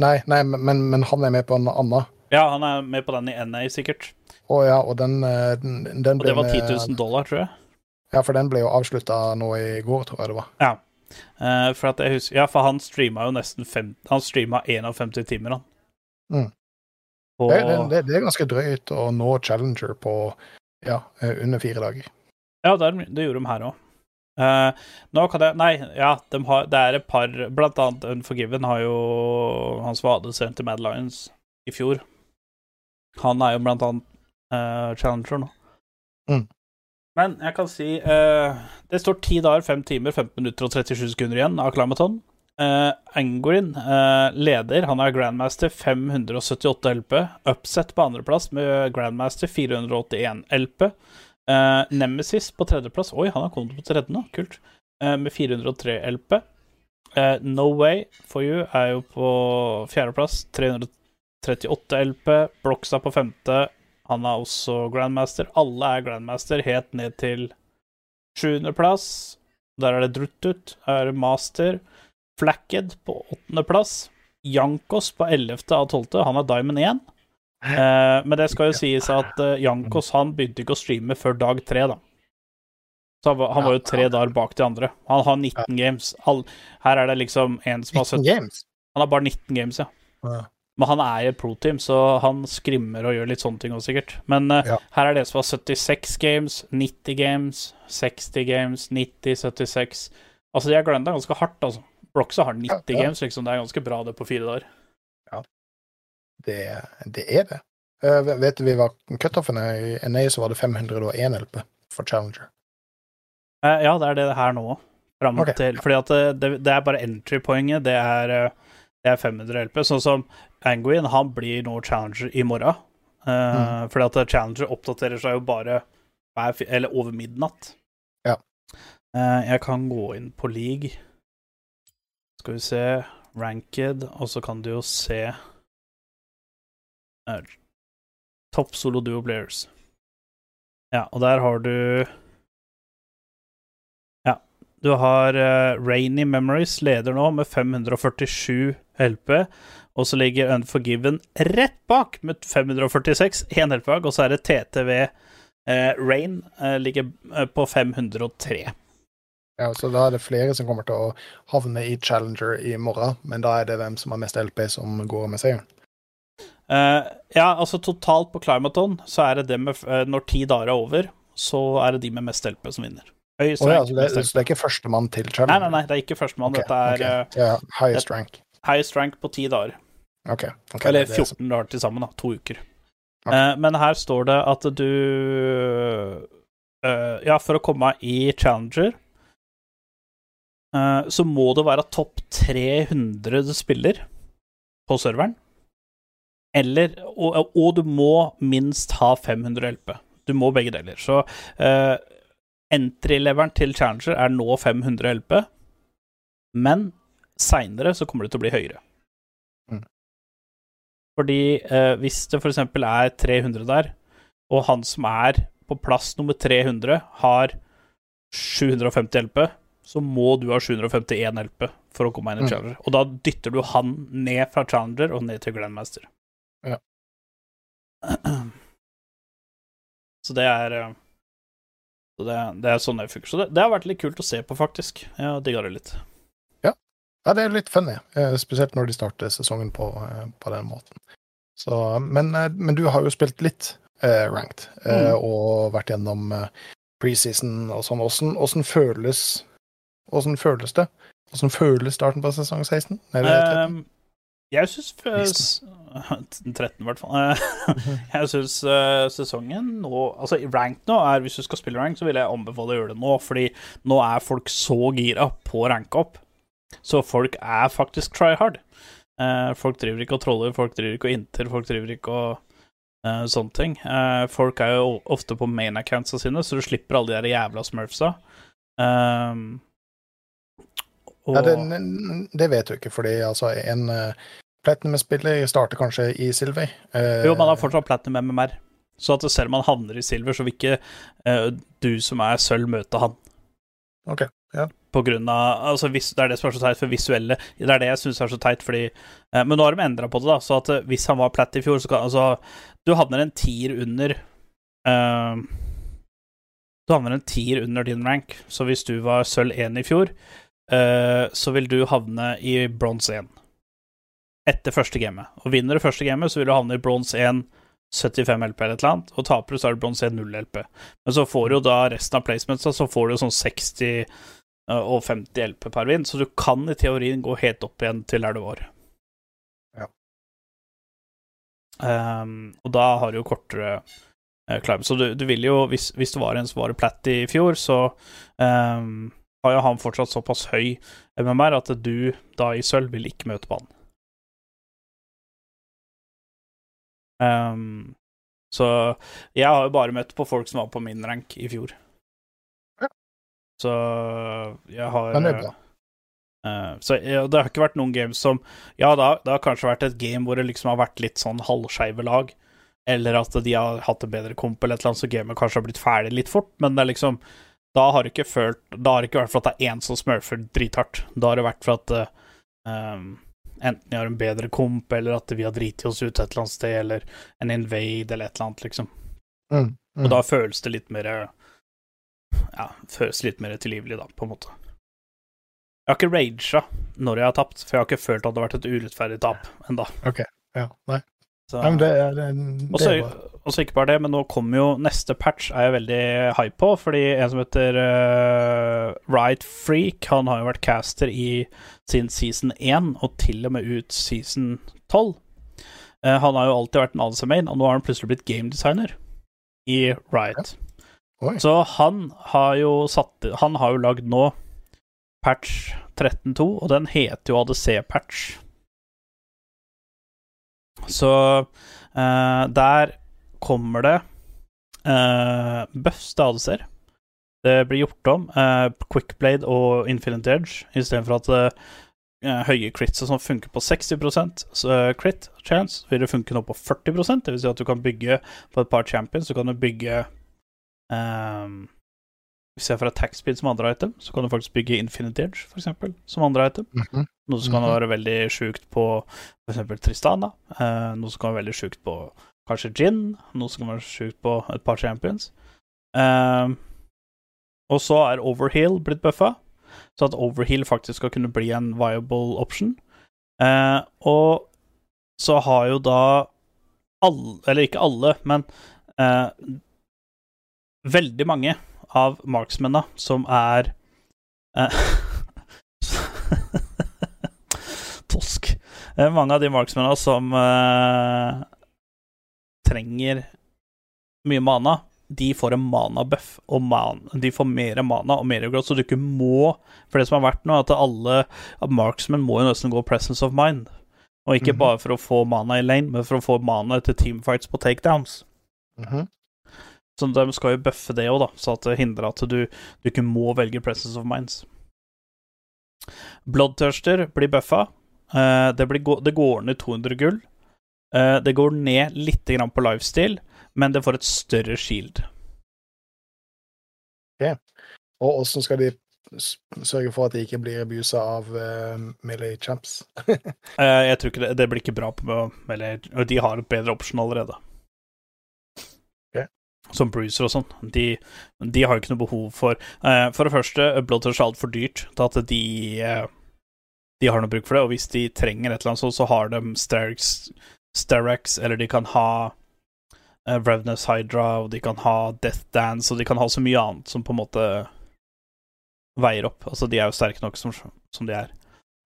Nei, nei men, men- men han er med på en annen. Ja, han er med på den i NA, sikkert. Å ja, og den, eh, den, den Og det var 10 000 dollar, tror jeg. Ja, for den ble jo avslutta nå i går, tror jeg det var. Ja. uh, for husker Ja, for han streama jo nesten fem, Han streama 51 timer, han. Mm. Og, Det, det, det, er ganske drøyt å nå Challenger på ja, eh, under fire dager. Ja, det, er- det gjorde de her òg. nå kan jeg Nei, ja, de har, det er et par Blant annet Unforgiven har jo Hans Vade sendt til Mad Lions i fjor. Han er jo blant annet uh, challenger nå. Mm. Men jeg kan si uh, Det står 10 dager, 5 timer, 15 minutter og 37 sekunder igjen av Climaton. Uh, Angorin uh, leder. Han er Grandmaster 578 LP. Upset på andreplass med Grandmaster 481 LP. Uh, Nemesis på tredjeplass. Oi, han har kommet på tredje nå. Kult. Eh, med 403 LP. Eh, no Way for You er jo på fjerdeplass. 338 LP. Bloxa på femte. Han er også Grandmaster. Alle er Grandmaster helt ned til sjuendeplass. Der er det Druttut, er Master. Flacked på åttendeplass. Jankos på ellevte av tolvte. Han er Diamond 1. Eh, men det skal jo sies at eh, Jankos han begynte ikke å streame før dag tre, da. Så han var, han var jo tre dager bak de andre. Han har 19 games. All, her er det liksom en som har 19 17 games. Han har bare 19 games, ja. Ja. Men han er i et pro-team, så han skrimmer og gjør litt sånne ting også, sikkert. Men uh, Ja. her er det som har 76 games, 90 games, 60 games, 90, 76 Altså, de har grunda ganske hardt, altså. Broxa har 90 Ja, ja. games, liksom. Det er ganske bra, det, på fire dager. Det, det er det. Uh, vet du vi var cutoffen i NA, så var det 501 LP for Challenger. Uh, ja, det er det her nå. Fram Okay. til Fordi at det, det, det er bare entry-poenget. Det, er, det er 500 LP. Sånn som Anguin, han blir nå challenger i morgen. Eh, Fordi at challenger oppdaterer seg jo bare eller over midnatt. Ja. Uh, jeg kan gå inn på league. Skal vi se Ranked, og så kan du jo se uh, Top solo duo players. Ja, og der har du Ja. Du har uh, Rainy Memories leder nå med 547 LP. Og så ligger Unforgiven rett bak med 546, én helt bak. Og så er det TTV eh, Rain eh, ligger eh, på 503. Ja, så da er det flere som kommer til å havne i Challenger i morgen, men da er det hvem som har mest LP, som går med seieren. Uh, ja, altså totalt på Climaton så er det det med uh, Når ti dager er over, så er det de med mest LP som vinner. Høyest oh, ja, så, det, så det er ikke førstemann til Challenger? nei, nei, det er ikke førstemann. Okay, Dette er okay. yeah, highest rank. highest rank på ti dager. Ok. okay, Eller det er så- 14 dager til sammen, da. To uker. Okay. Eh, men her står det at du eh, Ja, for å komme i Challenger eh, så må du være topp 300 spiller på serveren. Eller og, og du må minst ha 500 LP. Du må begge deler. Så uh, entry-leveren til Challenger er nå 500 LP, men seinere så kommer det til å bli høyere. Fordi eh, hvis det f.eks. er 300 der, og han som er på plass nummer 300, har 750 LP, så må du ha 751 LP for å komme inn i Mm. Og da dytter du han ned fra Challenger og ned til Grandmaster. Ja. (clears throat) Så det er eh, så det, det er sånn det funker. Så det, det har vært litt kult å se på, faktisk. Jeg digga det litt. Ja, det er litt funny, eh, spesielt når de starter sesongen på, eh, på den måten. Så, men, eh, men du har jo spilt litt eh, ranked, eh, Mm. og vært gjennom preseason og sånn. Åssen åssen føles Åssen føles det? Åssen føles starten på sesong 16? Nei, er 13. Ehm, jeg syns 13, (laughs) i hvert fall. (laughs) Jeg syns sesongen nå Altså, ranked rank nå er Hvis du skal spille rank, så vil jeg anbefale å gjøre det nå, fordi nå er folk så gira på å ranke opp. Så folk er faktisk try hard. Uh, folk driver ikke og troller, folk driver ikke og inter, folk driver ikke og uh, sånne ting. Uh, folk er jo ofte på main accountsa sine, så du slipper alle de der jævla smurfsa. Um, og, Ja, det, det vet du ikke, fordi altså, en Platinum-spiller starter kanskje i Silver. eh, Jo, man har fortsatt platinum MMR. Så at selv om man havner i silver, så vil ikke eh, du som er sølv, møte han. Ok, ja. På grunn av Altså, det er det som er så teit for visuelle Det er det jeg syns er så teit, fordi eh, Men nå har de endra på det, da, så at eh, hvis han var platt i fjor, så kan Altså, du havner en tier under eh, Du havner en tier under din rank, så hvis du var sølv 1 i fjor, eh, så vil du havne i bronse 1 etter første gamet. Og vinner du første gamet, så vil du havne i bronse 1 75 LP eller et eller annet, og taper du, så er det bronse 1 0 LP. Men så får du jo da resten av placementsa, så får du sånn 60 eh, og 50 LP per vind, så du kan i teorien gå helt opp igjen til der du var. Ja. Um, og da har du jo kortere uh, climb. Så du, du vil jo, hvis, hvis det var en som var platt i fjor, så um, har jo han fortsatt såpass høy MMR at du da i sølv vil ikke møte på han. Um, så jeg har jo bare møtt på folk som var på min rank i fjor. Så jeg har Men det er bra. Uh, så ja, det har ikke vært noen games som Ja, det har, det har kanskje vært et game hvor det liksom har vært litt sånn halvskeive lag, eller at de har hatt en bedre komp eller et eller annet, så gamet kanskje har blitt ferdig litt fort, men det er liksom Da har det ikke følt Da har det ikke vært for at det er én som smurfer drithardt. Da har det vært for at uh, um, enten jeg har en bedre komp, eller at vi har driti oss ut et eller annet sted, eller en invade, eller et eller annet, liksom. Mm, mm. Og da føles det litt mer Ja, føles litt mer tilgivelig, da, på en måte. Jeg har ikke raga når jeg har tapt, for jeg har ikke følt at det har vært et urettferdig tap enda. Ja, nei. Så, nei, det, er- det, det så er og så ikke bare det, men nå kommer jo neste patch er jeg veldig hype på, fordi en som heter uh, Right Freak, han har jo vært caster i sin season 1, og til og med ut season 12. Uh, han har jo alltid vært en ADC main, og nå har han plutselig blitt game designer i Riot. Oi. Så han har jo satt Han har jo lagd nå patch 13.2, og den heter jo ADC-patch. Så eh, der kommer det eh, buffs til ADC-er. Det blir gjort om. Eh, Quickblade og Infinite Edge istedenfor at eh, høye crits og sånn funker på 60 så, uh, crit chance, vil det funke nå på 40% Det vil si at du kan bygge på et par champions, så kan du bygge um, Hvis jeg får attack speed som andre item, så kan du faktisk bygge Infinite Edge, for eksempel, som andre item. Mhm. Noe som kan Mhm. være veldig sjukt på f.eks. Tristana. Uh, noe som kan være veldig sjukt på kanskje Gin. Noe som kan være sjukt på et par champions. Eh, og så er Overheal blitt buffa, så at Overheal faktisk skal kunne bli en viable option. Uh, og så har jo da alle Eller ikke alle, men eh, veldig mange av marksmennene som er eh, (laughs) Tosk. Eh, mange av de marksmennene som eh, trenger mye mana, de får en mana-buff, og man, de får mer mana og mer growth, så du ikke må For det som har vært nå, er at alle marksmenn marksmen må jo nesten gå presence of mind. Og ikke Mhm. bare for å få mana i lane, men for å få mana etter teamfights på takedowns. Mhm. Så de skal jo buffe det òg, da, så at det hindrer at du, du ikke må velge presence of minds. Bloodthirster blir buffa. Eh, det, det går ned 200 gull. Eh, det går ned grann på lifestyle, men det får et større shield. Og åssen skal de sørge for at de ikke blir abusa av uh, melee champs? (laughs) Jeg tror ikke det, det blir ikke bra på Eller de har et bedre option allerede. Som Bruiser og sånn. De, de har jo ikke noe behov for eh, For det første, Bloodtouch er altfor dyrt til at de eh, De har noe bruk for det, og hvis de trenger et eller annet sånt, så har de Starax, Starax eller de kan ha uh, Revness Hydra, og de kan ha Death Dance, og de kan ha så mye annet som på en måte veier opp. Altså, de er jo sterke nok som, som de er.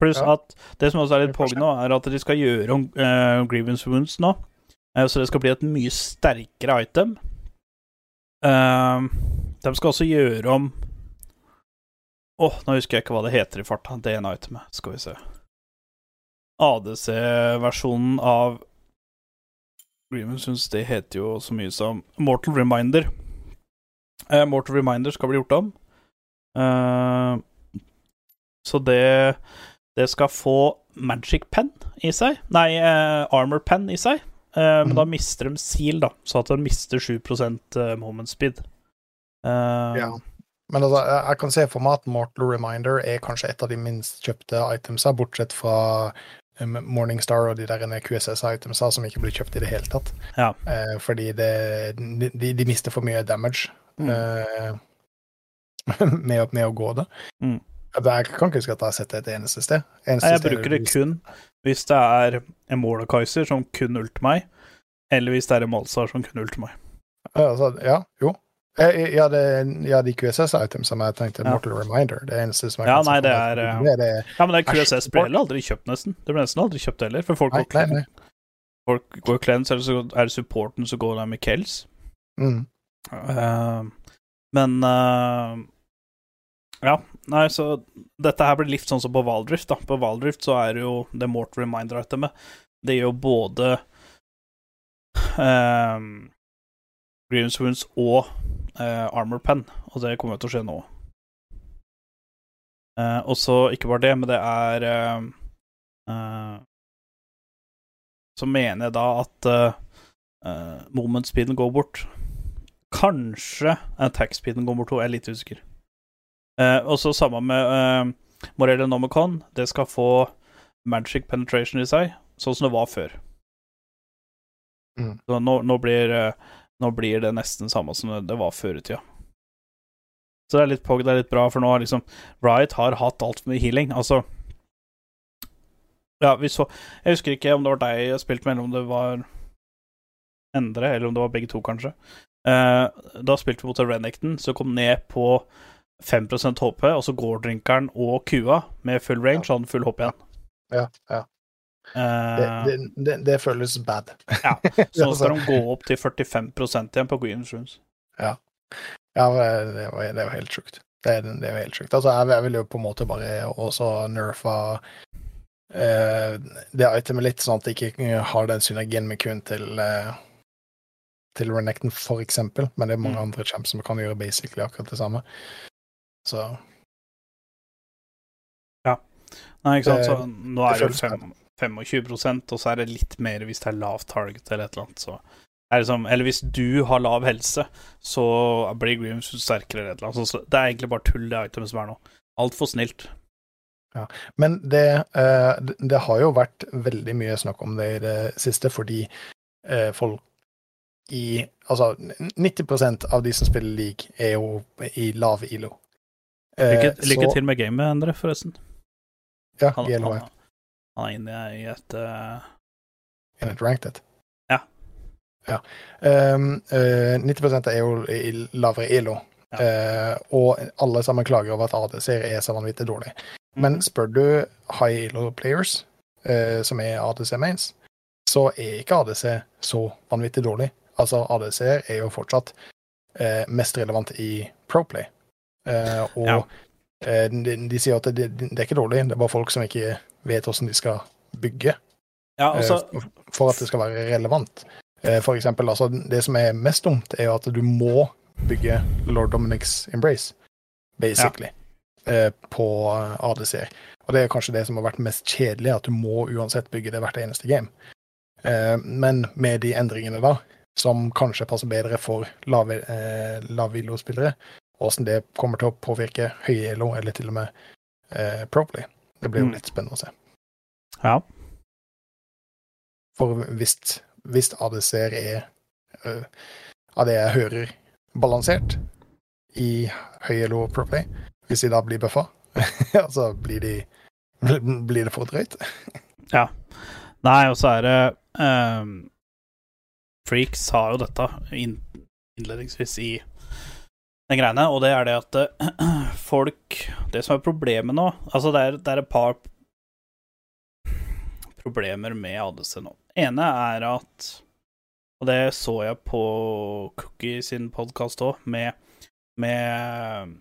Pluss Ja. at det som også er litt pågående, er at de skal gjøre om eh, Grievance Wounds nå. Eh, så det skal bli et mye sterkere item. Eh, de skal også gjøre om Åh, nå husker jeg ikke hva det heter i farta. Det ene itemet. Skal vi se. ADC-versjonen av Greenman syns det heter jo så mye som Mortal Reminder. Uh, Mortal Reminder skal bli gjort om. Uh, så det Det skal få Magic Pen i seg. Nei, eh, Armor Pen i seg. Eh, Men mm. da mister de Seal, da, så at de mister 7 eh, moment speed. Uh, Ja. Men altså, jeg kan se for meg at Mortal Reminder er kanskje et av de minst kjøpte itemsa, bortsett fra Morningstar og de der QSS-itemsa som ikke blir kjøpt i det hele tatt. Ja. Uh, fordi det, de, de mister for mye damage Mm. uh, (laughs) med, med å gå det. Mm. Jeg kan ikke huske at jeg har sett det et eneste sted. Eneste Nei, jeg sted bruker det kun hvis det er en Mordekaiser som kun ulter meg, eller hvis det er en Malsar som kun ulter meg. Altså, ja, jo. Jeg, Ja, det, ja de QSS-items som jeg tenkte, Ja. Mortal Reminder. Det eneste som jeg Ja, kan nei, det er, eh, det er det, Ja, men det er QSS ble heller aldri kjøpt, nesten. Det ble nesten aldri kjøpt heller, for folk Nei, går nei. Folk går cleanse, så er det supporten som går der med Kells. Mm. Uh, men uh, Ja, nei, så dette her blir litt sånn som på Valdrift, da. På Valdrift så er det jo det Mortal Reminder-itemet. Det gjør både um, Grievance Wounds og eh, Armor Pen, og det kommer jo til å skje nå. Eh, og så ikke bare det, men det er eh, eh, Så mener jeg da at uh, moment speeden går bort. Kanskje attack speeden går bort òg, jeg er litt usikker. Eh, og så samme med uh, Morelle Nomicon. Det skal få magic penetration i seg, sånn som det var før. Mm. Så nå, nå, blir, eh, nå blir det nesten samme som det- var før i tida. Så det er litt pog, det er litt bra, for nå har liksom Riot har hatt altfor mye healing. Altså Ja, vi så Jeg husker ikke om det var deg jeg spilte med, eller om det var endre, eller om det var begge to, kanskje. Eh, da spilte vi mot Renekton, som kom ned på 5% HP, og så går drinkeren og kua med full range, og han full hopp igjen. Ja, ja. Eh, det, det, det føles bad. ja, (laughs) så altså. skal de gå opp til 45% igjen på Green Shrooms. Ja, det var, det var helt sjukt. Det, det var helt sjukt. Altså, jeg, jeg vil jo på en måte bare også nerfa uh, det itemet litt, sånn at det ikke har den synergien med kun til uh, til Renekton, for eksempel, men det er mange Mm. andre champs som kan gjøre basically akkurat det samme. Så Nei, ikke sant, så nå er det jo fem- 25 og så er det litt mer hvis det er lav target eller et eller annet. Så er det som, eller hvis du har lav helse, så blir Green sterkere eller et eller annet. Så det er egentlig bare tull, det itemet som er nå. Altfor snilt. Men det, eh, det- det har jo vært veldig mye snakk om det i det siste, fordi eh, folk i Altså, 90% av de som spiller league, er jo i lav ILO. Eh, Lykke, lykke så- til med gamet, Endre, forresten. Ja, Han, GLH han, han er inne i et uh... in et ranked. Ja. ja. Um, uh, 90 er jo i lavere ILO, Ja. uh, og alle sammen klager over at ADC-er er så vanvittig dårlig. Men spør du high ILO players, uh, som er ADC mains, så er ikke ADC så vanvittig dårlig. Altså, ADC-er er jo fortsatt mest relevant i Proplay. Eh, og Ja. eh, de, de sier at det, det, er ikke dårlig, det er bare folk som ikke vet hvordan de skal bygge Ja, altså for at det skal være relevant. Eh, For eksempel, altså, det som er mest dumt, er jo at du må bygge Lord Dominics Embrace, basically, eh, på ADC-er. Og det er kanskje det som har vært mest kjedelig, at du må uansett bygge det hvert eneste game. Eh, Men med de endringene da, som kanskje passer bedre for lave, eh, lav-ILO-spillere, og hvordan det kommer til å påvirke høye ELO, eller til og med eh, Proplay, det blir jo Mm. litt spennende å se. Ja. For hvis, hvis ADC-er er, øh, av det jeg hører, balansert i høy elo proplay, hvis de da blir buffa, (laughs) altså blir de blir det for drøyt? ja. Nei, og så er det um, Freaks sa jo dette innledningsvis i den greiene, og det er det at eh, (clears throat) folk Det som er problemet nå Altså, det er, det er et par problemer med ADC nå. ene er at Og det så jeg på Cookie sin podkast òg, med, med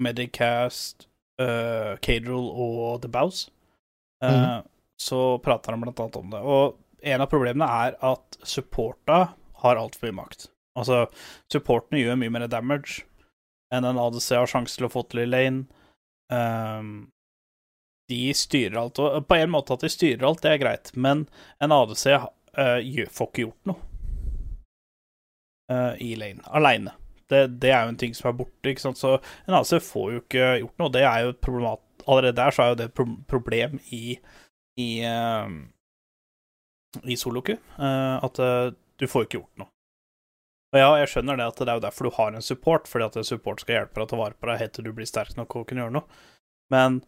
Medicast, uh, Caderal og The Bows. Uh, mm. Så prater han blant annet om det. Og en av problemene er at supporta har altfor mye makt. Altså, supportene gjør mye mer damage enn en ADC har sjanse til å få til i lane. Um, de styrer alt, og på en måte at de styrer alt, det er greit, men en ADC uh, får ikke gjort noe uh, i lane, aleine. Det, det er jo en ting som er borte, ikke sant, så en ADC får jo ikke gjort noe, det er jo et problemat Allerede der så er jo det et pro problem i i, uh, i soloku, eh, at eh, du får ikke gjort noe. Og ja, jeg skjønner det at det er jo derfor du har en support, fordi at en support skal hjelpe deg å ta vare på deg helt til du blir sterk nok og kan gjøre noe. Men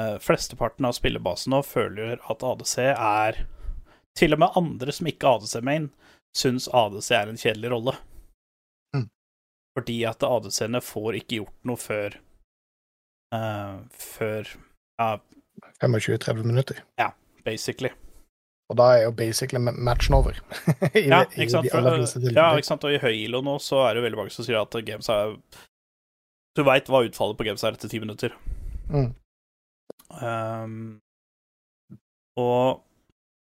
eh, flesteparten av spillebasen nå føler at ADC er Til og med andre som ikke ADC-main, syns ADC er en kjedelig rolle. Mm. Fordi at ADC-ene får ikke gjort noe før eh, Før Ja, 25-30 minutter. Ja, basically. Og da er jo basically matchen over. (laughs) I, Ja, ikke sant? For, ja, ikke sant? Og i høyilo nå så er det jo veldig mange som sier at games er Du veit hva utfallet på games er etter ti minutter. Mm. Um, og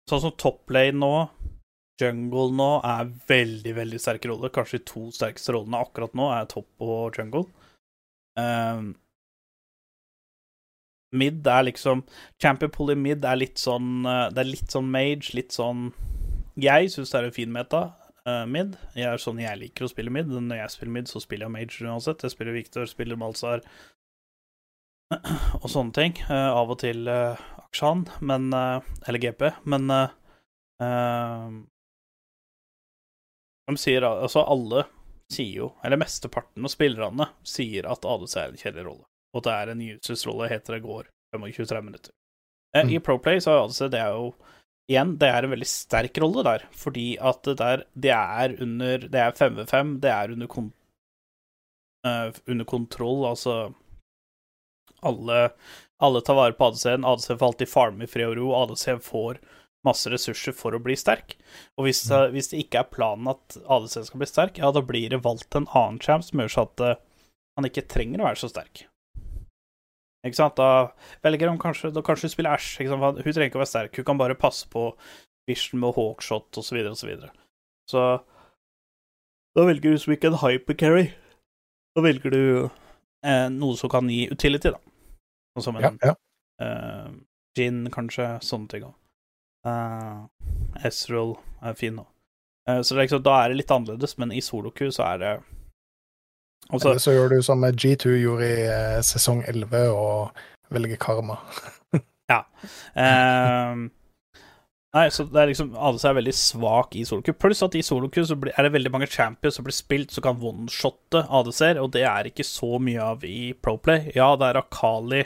sånn som top lane nå, jungle nå, er veldig, veldig sterke roller. Kanskje de to sterkeste rollene akkurat nå er topp og jungle. Um, mid er liksom Champion pull i mid er litt sånn eh, Det er litt sånn mage, litt sånn Jeg syns det er en fin meta. uh, mid. Jeg er sånn jeg liker å spille mid. Når jeg spiller mid, så spiller jeg mage uansett. Jeg spiller Victor, spiller Malzar og sånne ting. Uh, av og til uh, Akshan, men uh, Eller GP, men De sier Altså, alle sier jo, eller mesteparten av spillerne sier at ADC er en kjedelig rolle, og at det er en useless-rolle heter det går 25-30 minutter. Eh, Mm. I Proplay så altså, det er jo igjen, det er en veldig sterk rolle der, fordi at det der Det er under Det er 5v5, det er under kon, uh, under kontroll, altså alle, alle tar vare på ADC-en. ADC får alltid farme i fred og ro. ADC får masse ressurser for å bli sterk. Og hvis, det- hvis det ikke er planen at ADC skal bli sterk, ja, da blir det valgt en annen champ som gjør så at uh, han ikke trenger å være så sterk. Ikke sant? Da velger hun kanskje Da kanskje hun spiller sant? Hun trenger ikke å være sterk. Hun kan bare passe på Vision med hawkshot osv. osv. Så, videre. så da velger du som ikke en hypercarry. Da velger du eh, noe som kan gi utility, da. Sånn som en Ja, ja. eh, gin, kanskje. Sånne ting òg. Uh, Ezreal er fin nå. Eh, så det liksom, da er det litt annerledes, men i soloku så er det Altså, Eller så gjør du som G2 gjorde i eh, sesong 11, og velger karma. (laughs) Ehm, nei, så det er liksom ADC er veldig svak i soloku. Pluss at i soloku så blir, er det veldig mange champions som blir spilt som kan oneshotte ADC-er, og det er ikke så mye av i Proplay. Ja, det er Akali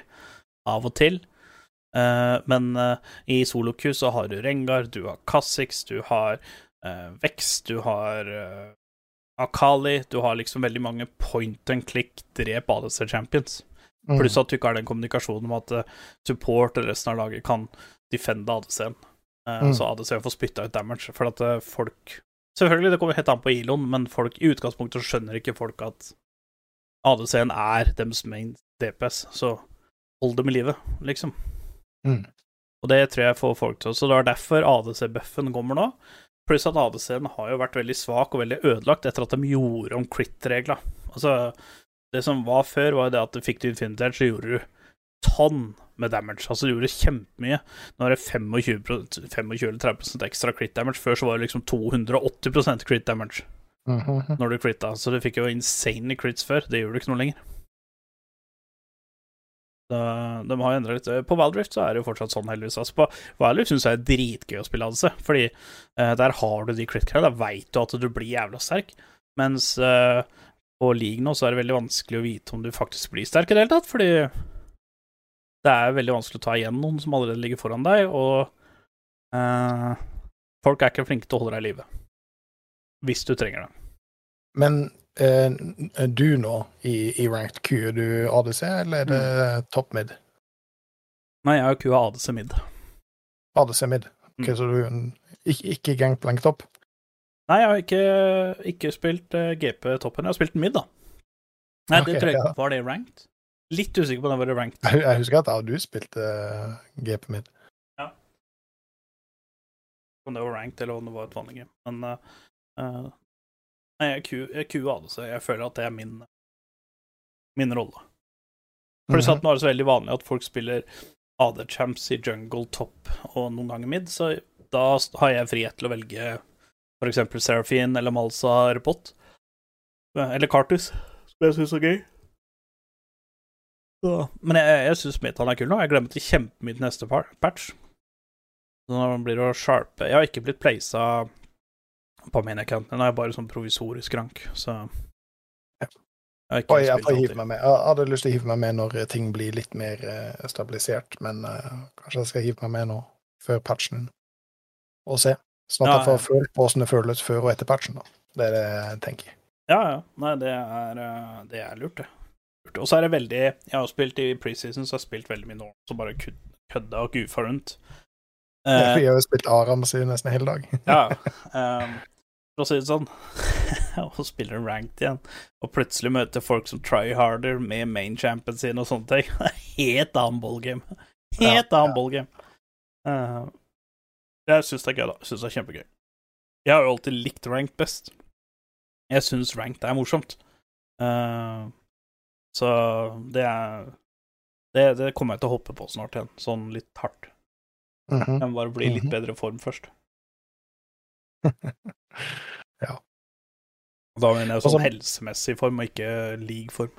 av og til, Uh, men uh, i soloku så har du Rengar, du har Kassix, du har uh, Vex, du har Akali, du har liksom veldig mange point and click drep ADC-champions. Mm. Pluss at du ikke har den kommunikasjonen om at eh, support og resten av laget kan defende ADC-en. Eh, Mm. Så ADC-en får spytta ut damage. For at eh, folk Selvfølgelig, det kommer helt an på Ilon, men folk i utgangspunktet skjønner ikke folk at ADC-en er deres main DPS, så hold dem i live, liksom. Mm. Og det tror jeg får folk til. Så det er derfor ADC-buffen kommer nå. Pluss at ADC-en har jo vært veldig svak og veldig ødelagt etter at de gjorde om crit-regla. Altså, det som var før, var jo det at du fikk du Infinity Edge, så gjorde du tonn med damage. Altså, du gjorde kjempemye. Nå er det 25, 25 eller 30% ekstra crit damage. Før så var det liksom 280% crit damage Mhm. når du critta. Så du fikk jo insane crits før. Det gjør du ikke noe lenger. De har endra litt. På Valdrift så er det jo fortsatt sånn, heldigvis. Altså, på Valdrift syns jeg er dritgøy å spille ADC, fordi eh, der har du de crit-greiene. Da veit du at du blir jævla sterk. Mens eh, på league nå så er det veldig vanskelig å vite om du faktisk blir sterk i det hele tatt, fordi det er veldig vanskelig å ta igjen noen som allerede ligger foran deg, og eh, folk er ikke flinke til å holde deg i live. Hvis du trenger det. Men du nå, i, i ranked Q, er du ADC, eller er det Mm. top mid? Nei, jeg har kua ADC mid. ADC mid. Ok, Mm. Så du er ikke, ikke gangplank topp? Nei, jeg har ikke, ikke spilt eh, GP-toppen. Jeg har spilt mid, da. Nei, det tror jeg ikke. ja. Var det ranked? Litt usikker på om det var ranked. Jeg, jeg husker at ja, du spilte GP mid. Om det var ranked, eller om det var et vanlig game. Men uh, eh, jeg ku- jeg så. Jeg føler at det er min, min rolle. Pluss Mhm. at nå er det så veldig vanlig at folk spiller AD-champs i jungle, top og noen ganger mid, så da har jeg frihet til å velge for eksempel Seraphine eller Malsa Repot. Eller Cartus, som jeg syns er gøy. Så, men jeg, jeg syns Metan er kul nå. Jeg glemte til kjempemye til neste patch. Så nå blir det å sharpe Jeg har ikke blitt plaisa på min account, nå er jeg bare sånn provisorisk rank, så Ja. Jeg ikke jeg, med. jeg hadde lyst til å hive meg med når ting blir litt mer uh, stabilisert, men uh, kanskje jeg skal hive meg med nå, før patchen, og se. Sånn at Ja, jeg får følt på åssen det føles før og etter patchen. da. Det er det jeg tenker. Ja, ja. Nei, det er, eh, det er lurt, det. Lurt. Og så er det veldig Jeg har spilt i preseason, så jeg har spilt veldig mye nå, så bare kødda og goofa rundt. Eh, jeg har jo spilt Aram siden nesten hele dag. ja. ehm, (laughs) for å si det sånn (laughs) Og spiller ranked igjen, og plutselig møter folk som try harder med main champion sin og sånne ting. (laughs) Helt annen ballgame. (laughs) Helt Ja, annen ja. ballgame. Uh, jeg syns det er gøy, da. Syns det er kjempegøy. Jeg har jo alltid likt ranked best. Jeg syns ranked er morsomt. Uh, så det er det, det kommer jeg til å hoppe på snart igjen, sånn litt hardt. Mhm. Jeg må bare bli litt Mhm. bedre form først. (laughs) Ja. Og Da mener jeg sånn Også, helsemessig form, og ikke league-form.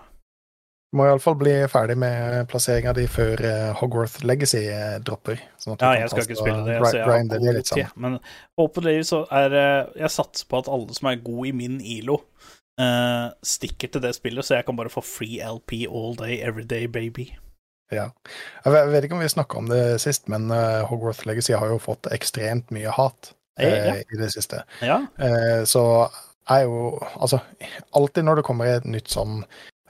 Må iallfall bli ferdig med plasseringa di før Hogworth Legacy eh, dropper. Sånn Ja, jeg skal ikke spille det. jeg har det litt tid. Ja, Men håpeligvis så er eh, Jeg satser på at alle som er gode i min ILO, uh, stikker til det spillet, så jeg kan bare få free LP all day, every day, baby. Ja. Jeg vet- ikke om vi snakka om det sist, men eh, Hogwarts Legacy har jo fått ekstremt mye hat eh, i det siste. Ja. Eh, så er jo Altså, alltid når det kommer et nytt sånn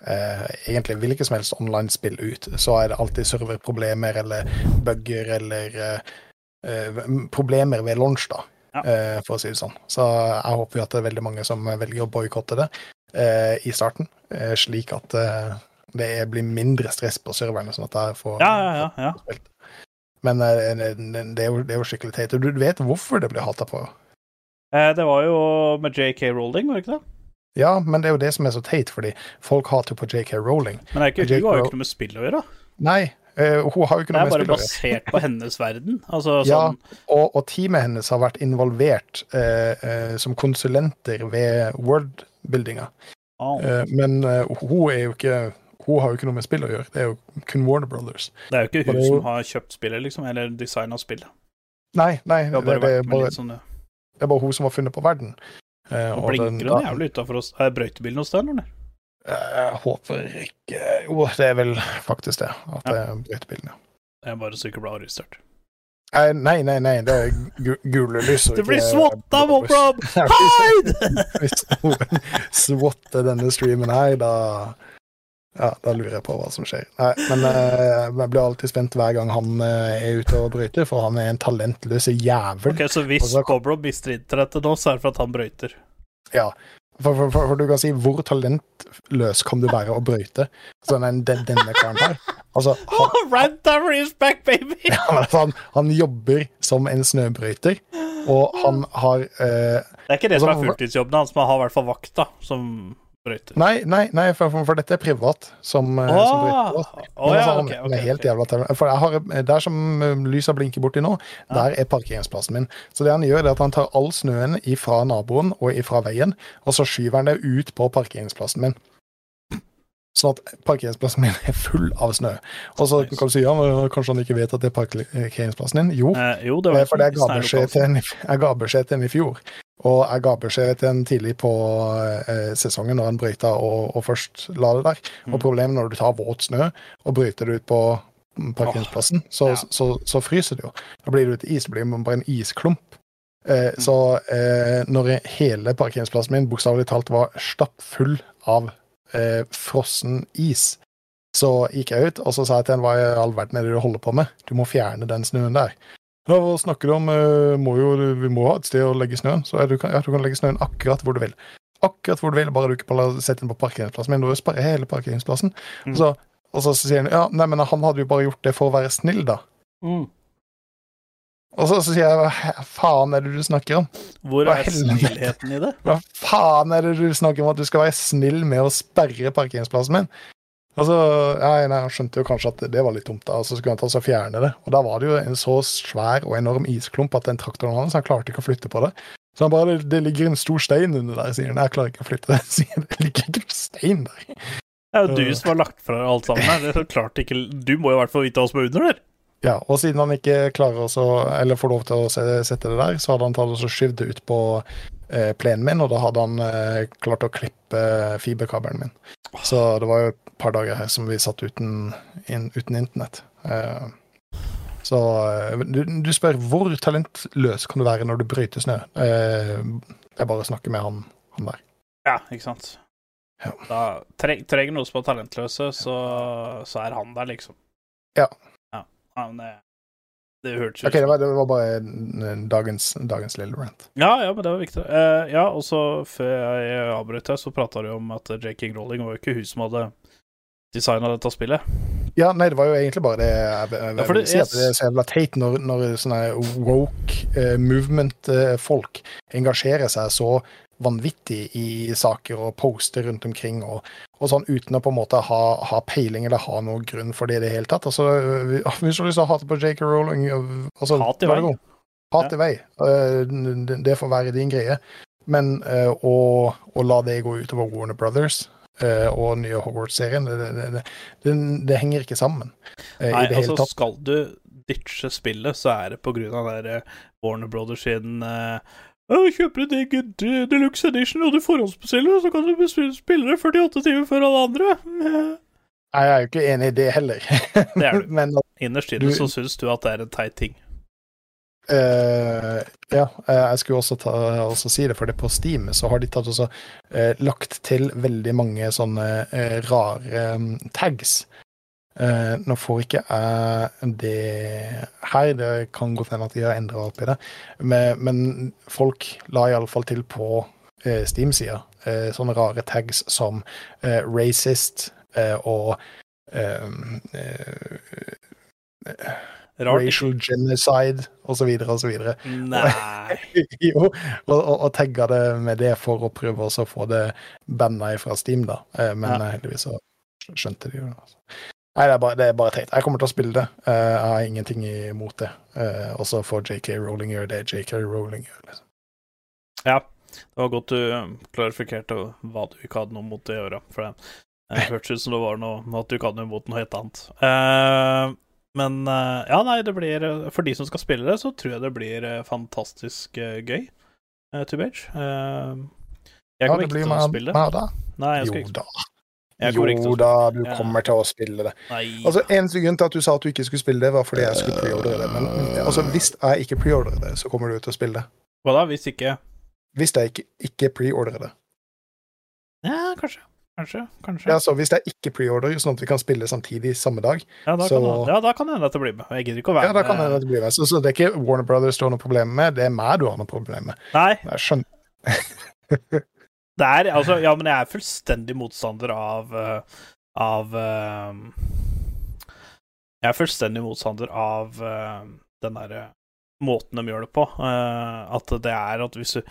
eh, egentlig hvilket som helst online-spill ut, så er det alltid serverproblemer eller bugger eller eh, eh, problemer ved launch, da, Ja. for å si det sånn. Så jeg håper jo at det er veldig mange som velger å boikotte det eh, i starten, eh, slik at det blir mindre stress på serverne, sånn at jeg får Ja, ja, ja, ja. Men eh, det er, jo, det er jo skikkelig teit. Og du vet hvorfor det blir hata på? Eh, Det var jo med JK Rowling, var det ikke det? Ja, men det er jo det som er så teit, fordi folk hater jo på JK Rowling. Men det er ikke, hun har jo ikke noe med spill å gjøre. Nei, Uh, hun har jo ikke noe er med bare spill å gjøre. basert på hennes verden. (laughs) Altså Ja, sånn og, og teamet hennes har vært involvert uh, uh, som konsulenter ved worldbuildinga. Oh. Men hun er jo ikke hun har jo ikke noe med spill å gjøre, det er jo kun Warner Brothers. Det er jo ikke hun jo- som har kjøpt spillet, liksom, eller designa spillet. Nei, nei, det, det, det, er bare, sånn det er bare hun som har funnet på verden. Eh, den- blinker hun jævlig utafor oss. Er brøytebilen hos deg, eller? Jeg håper ikke Jo, det er vel faktisk det. At det er brøytebilen, ja. Det er bare så ikke blir arrestert. Eh, Nei, nei, nei, det er gu gule lys. Det blir blå. Mobrob! (laughs) Hide! Hvis noen (laughs) swatter denne streamen her, da ja, da lurer jeg på hva som skjer. Nei, men uh, jeg blir alltid spent hver gang han uh, er ute og brøyter, for han er en talentløs jævel. Ok, Så hvis så- Mobrob mister internettet nå, så er det for at han brøyter. Ja. For, for, for, for du kan si hvor talentløs kan du være å brøyte? Sånn en, den, denne karen her. Altså, han, Oh, Rant is back, baby! Ja, altså, han, han jobber som en snøbrøyter, og han har eh, Det er ikke det som er Altså, fulltidsjobben hans, men han har i hvert fall vakt, da, som brøyter. Nei, nei, nei for, for, dette er privat. Som, oh, som brøyter. Oh, ja, altså, okay, ok, han ok. helt ok. jævla. For har, Der som eh, lysa blinker borti nå, der er parkeringsplassen min. Så det han gjør, er at han tar all snøen ifra naboen og ifra veien, og så skyver han det ut på parkeringsplassen min. Sånn at parkeringsplassen min er full av snø. Og så kan du si ja, men kanskje han ikke vet at det er parkeringsplassen din. Jo, Eh, jo, det Eh, var For en, jeg ga beskjed til en i fjor. Og jeg ga beskjed til en tidlig på eh, sesongen når han brøyta og, og først la det der. Mm. Og problemet når du tar våt snø og bryter det ut på mm, parkeringsplassen, så, ja. så, så, fryser det jo. Da blir det til is, det blir bare en isklump. Eh, Mm. Så eh, når hele parkeringsplassen min bokstavelig talt var stappfull av eh, frossen is, så gikk jeg ut og så sa jeg til en hva i all verden er det du holder på med? Du må fjerne den snøen der. Ja, hva snakker du om? Eh, Må jo, vi må ha et sted å legge snøen. Så du, kan, ja, du kan legge snøen akkurat hvor du vil. Akkurat hvor du vil, bare du ikke setter den på parkeringsplassen min. Du sparer hele parkeringsplassen. Mm. Og, så, og så sier han ja, nei, men han hadde jo bare gjort det for å være snill, da. Mm. Og så, så sier jeg hva faen er det du snakker om? Hvor er snillheten i det? Hva faen er det du snakker om at du skal være snill med å sperre parkeringsplassen min? Og nei, nei, Han skjønte jo kanskje at det var litt dumt, da, og så skulle han ta seg og fjerne det. Og da var det jo en så svær og enorm isklump at den traktoren hans han klarte ikke å flytte på det. Så han bare det, det ligger en stor stein under der, sier han. Jeg klarer ikke å flytte det. (laughs) Sier han, det ligger ikke noe stein der. Det er jo du som har lagt fra deg alt sammen her. Det er klart ikke Du må jo i hvert fall vite hva som er under der. Ja, og siden han ikke klarer å eller får lov til å sette det der, så hadde han tatt og skyvd det ut på eh, plenen min, og da hadde han eh, klart å klippe fiberkabelen min. Så det var jo par dager her som vi satt uten, in, uten internett. Eh, så eh, du, du spør hvor talentløs kan du være når du bryter snø? Eh, jeg bare snakker med han, han der. Ja, ikke sant. Ja. Da tre, trenger noen som er talentløse, så, så er han der, liksom. Ja. Ja, men det, det hørtes ut okay, det var, det var bare dagens, dagens lille rant. Ja, ja, men det var viktig. Uh, ja, og så før jeg avbrøt deg, så prata du om at J. King Rowling var jo ikke hun som hadde designa dette spillet. Ja, nei, det var jo egentlig bare det jeg, jeg, jeg Ja, vil si. At det er så jævla teit når, når sånne woke eh, movement-folk engasjerer seg så vanvittig i saker og poster rundt omkring og, og sånn uten å på en måte ha, ha peiling eller ha noen grunn for det i det hele tatt. Altså, (laughs) hvis du har lyst til å hate på JK Rowling altså, Hat i vei. Hat i vei. Eh, det- det får være din greie. Men eh, å, å la det gå utover Warner Brothers eh, og nye Hogwarts-serien, det, det, det, henger ikke sammen. eh, Nei, altså, skal du ditche spillet, så er det på grunn av der eh, Warner Brothers sin eh, Kjøper du Digg Deluxe Edition og du forhåndsbestiller, så kan du spille det 48 timer før alle andre. Nei, Jeg er jo ikke enig i det heller. Det er du. (laughs) Men Innerst inne så syns du at det er en teit ting. Eh, ja, eh, jeg skulle også, ta, også si det, for det på Steam så har de tatt også uh, lagt til veldig mange sånne uh, rare um, tags. Nå får ikke jeg det her, det kan godt hende at de har endra opp i det, men, men folk la iallfall til på Steam-sida sånne rare tags som racist og eh, Rart. racial genocide osv. osv. (laughs) Jo, og, og, og tagga det med det for å prøve å få det banna fra Steam, da. Eh, men Ja. eh, heldigvis så skjønte de det. Altså. Nei, det er, bare, det er bare teit. Jeg kommer til å spille det. Eh, jeg har ingenting imot det. Og så får JK Rowling gjøre det JK Rowling gjør. Liksom. Ja, det var godt du eh, klarifikerte hva du ikke hadde noe mot det å gjøre. For det hørtes ut som det var noe at du ikke hadde noe imot noe helt annet. Eh, men eh, ja, nei, det blir eh, For de som skal spille det, så tror jeg det blir eh, fantastisk gøy. Uh, to Bage. Jeg Ja, kommer det ikke til å spille det. da. Nei, jeg skal Jo ikke da. Jo da, du Ja. kommer til å spille det. Nei. Altså, Eneste grunn til at du sa at du ikke skulle spille det, var fordi jeg skulle preordre det. Men altså, hvis jeg ikke preordrer det, så kommer du til å spille det. Hva da, hvis ikke Hvis jeg ikke, ikke preordrer det. Ja, kanskje. Kanskje. Kanskje. Ja, så Hvis det er ikke preorder, sånn at vi kan spille samtidig samme dag, Ja, da så- kan, ja, da kan det hende at det blir med. Jeg gidder ikke å være ja, da kan det hende at det blir med. Så, så det er ikke Warner Brothers du har noe problem med, det er meg du har noe problem med. Nei, Jeg skjønner. (laughs) det er altså Ja, men jeg er fullstendig motstander av eh, Av eh, Jeg er fullstendig motstander av eh, den derre måten de gjør det på. eh, at det er at hvis du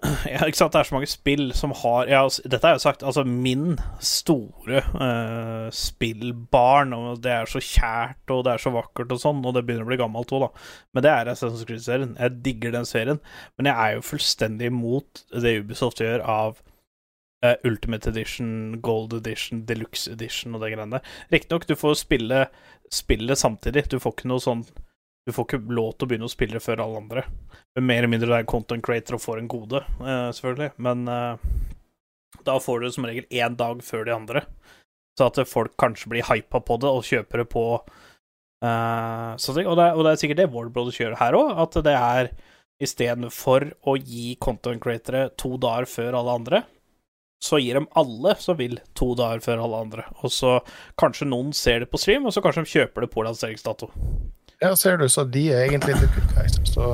(clears throat) ja, ikke sant, Det er så mange spill som har ja, altså, Dette har jeg jo sagt. Altså, min store uh, spillbarn, og det er så kjært, og det er så vakkert og sånn, og det begynner å bli gammelt òg, da. Men det er Assassin's Creed-serien. Jeg digger den serien. Men jeg er jo fullstendig imot det Ubisoft gjør av uh, Ultimate Edition, Gold Edition, Deluxe Edition og det greiene der. Riktignok, du får spille spillet samtidig. Du får ikke noe sånn Du får ikke lov til å begynne å spille før alle andre. Mer eller mindre det er content creator og får en gode, eh, selvfølgelig. Men eh, da får du det som regel én dag før de andre. Så at folk kanskje blir hypa på det og kjøper det på uh, sånne ting. Og det, er, og det er sikkert det Warner Brothers gjør her òg, at det er istedenfor å gi content createre to dager før alle andre, så gir de alle som vil, to dager før alle andre. Og så kanskje noen ser det på stream, og så kanskje de kjøper det på lanseringsdato. Ja, ser du, så de er egentlig the good guys. Så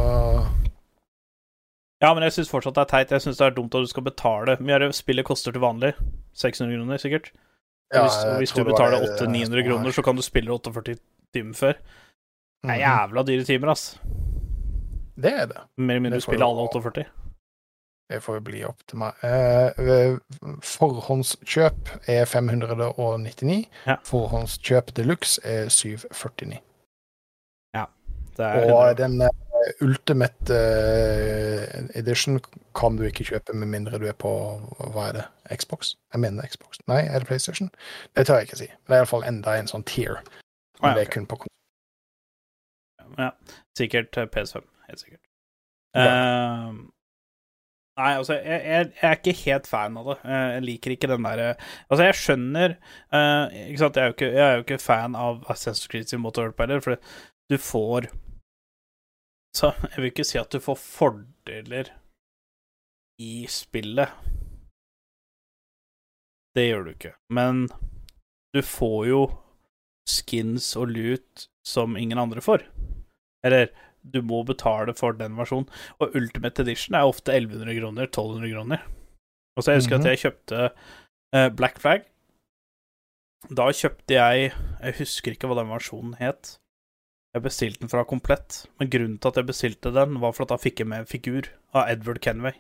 Ja, men jeg syns fortsatt det er teit. Jeg syns det er dumt at du skal betale. Mye av spillet koster til vanlig? 600 kroner, sikkert? Ja, hvis, hvis du betaler 800-900 kroner, så kan du spille 48 timer før. Det er Mhm. jævla dyre timer, ass. Det er det. Mer eller mindre du spiller alle 48. Det får jo bli opp til meg. Eh, forhåndskjøp er 599. Ja. Forhåndskjøp deluxe er 749. Og den eh, ultimate eh, edition kan du ikke kjøpe med mindre du er på Hva er det? Xbox? Jeg mener Xbox. Nei, er det PlayStation? Det tør jeg ikke si. Men Det er iallfall enda en sånn tier. Ah, ja, det er kun på Ja, sikkert eh, PS5. Helt sikkert. Ja. Eh, nei, altså, jeg, jeg, jeg er ikke helt fan av det. Jeg liker ikke den derre Altså, jeg skjønner uh, Ikke sant, jeg er, jo ikke, jeg er jo ikke fan av Assassin's Creed sin måte å det på heller, for du får Så jeg vil ikke si at du får fordeler i spillet. Det gjør du ikke. Men du får jo skins og loot som ingen andre får. Eller du må betale for den versjonen. Og Ultimate Edition er ofte 1100 kroner, 1200 kroner. Og så jeg husker Mhm. at jeg kjøpte eh, Black Flag. Da kjøpte jeg Jeg husker ikke hva den versjonen het. Jeg bestilte den fra Komplett, men grunnen til at jeg bestilte den, var for at da fikk jeg med en figur av Edward Kenway.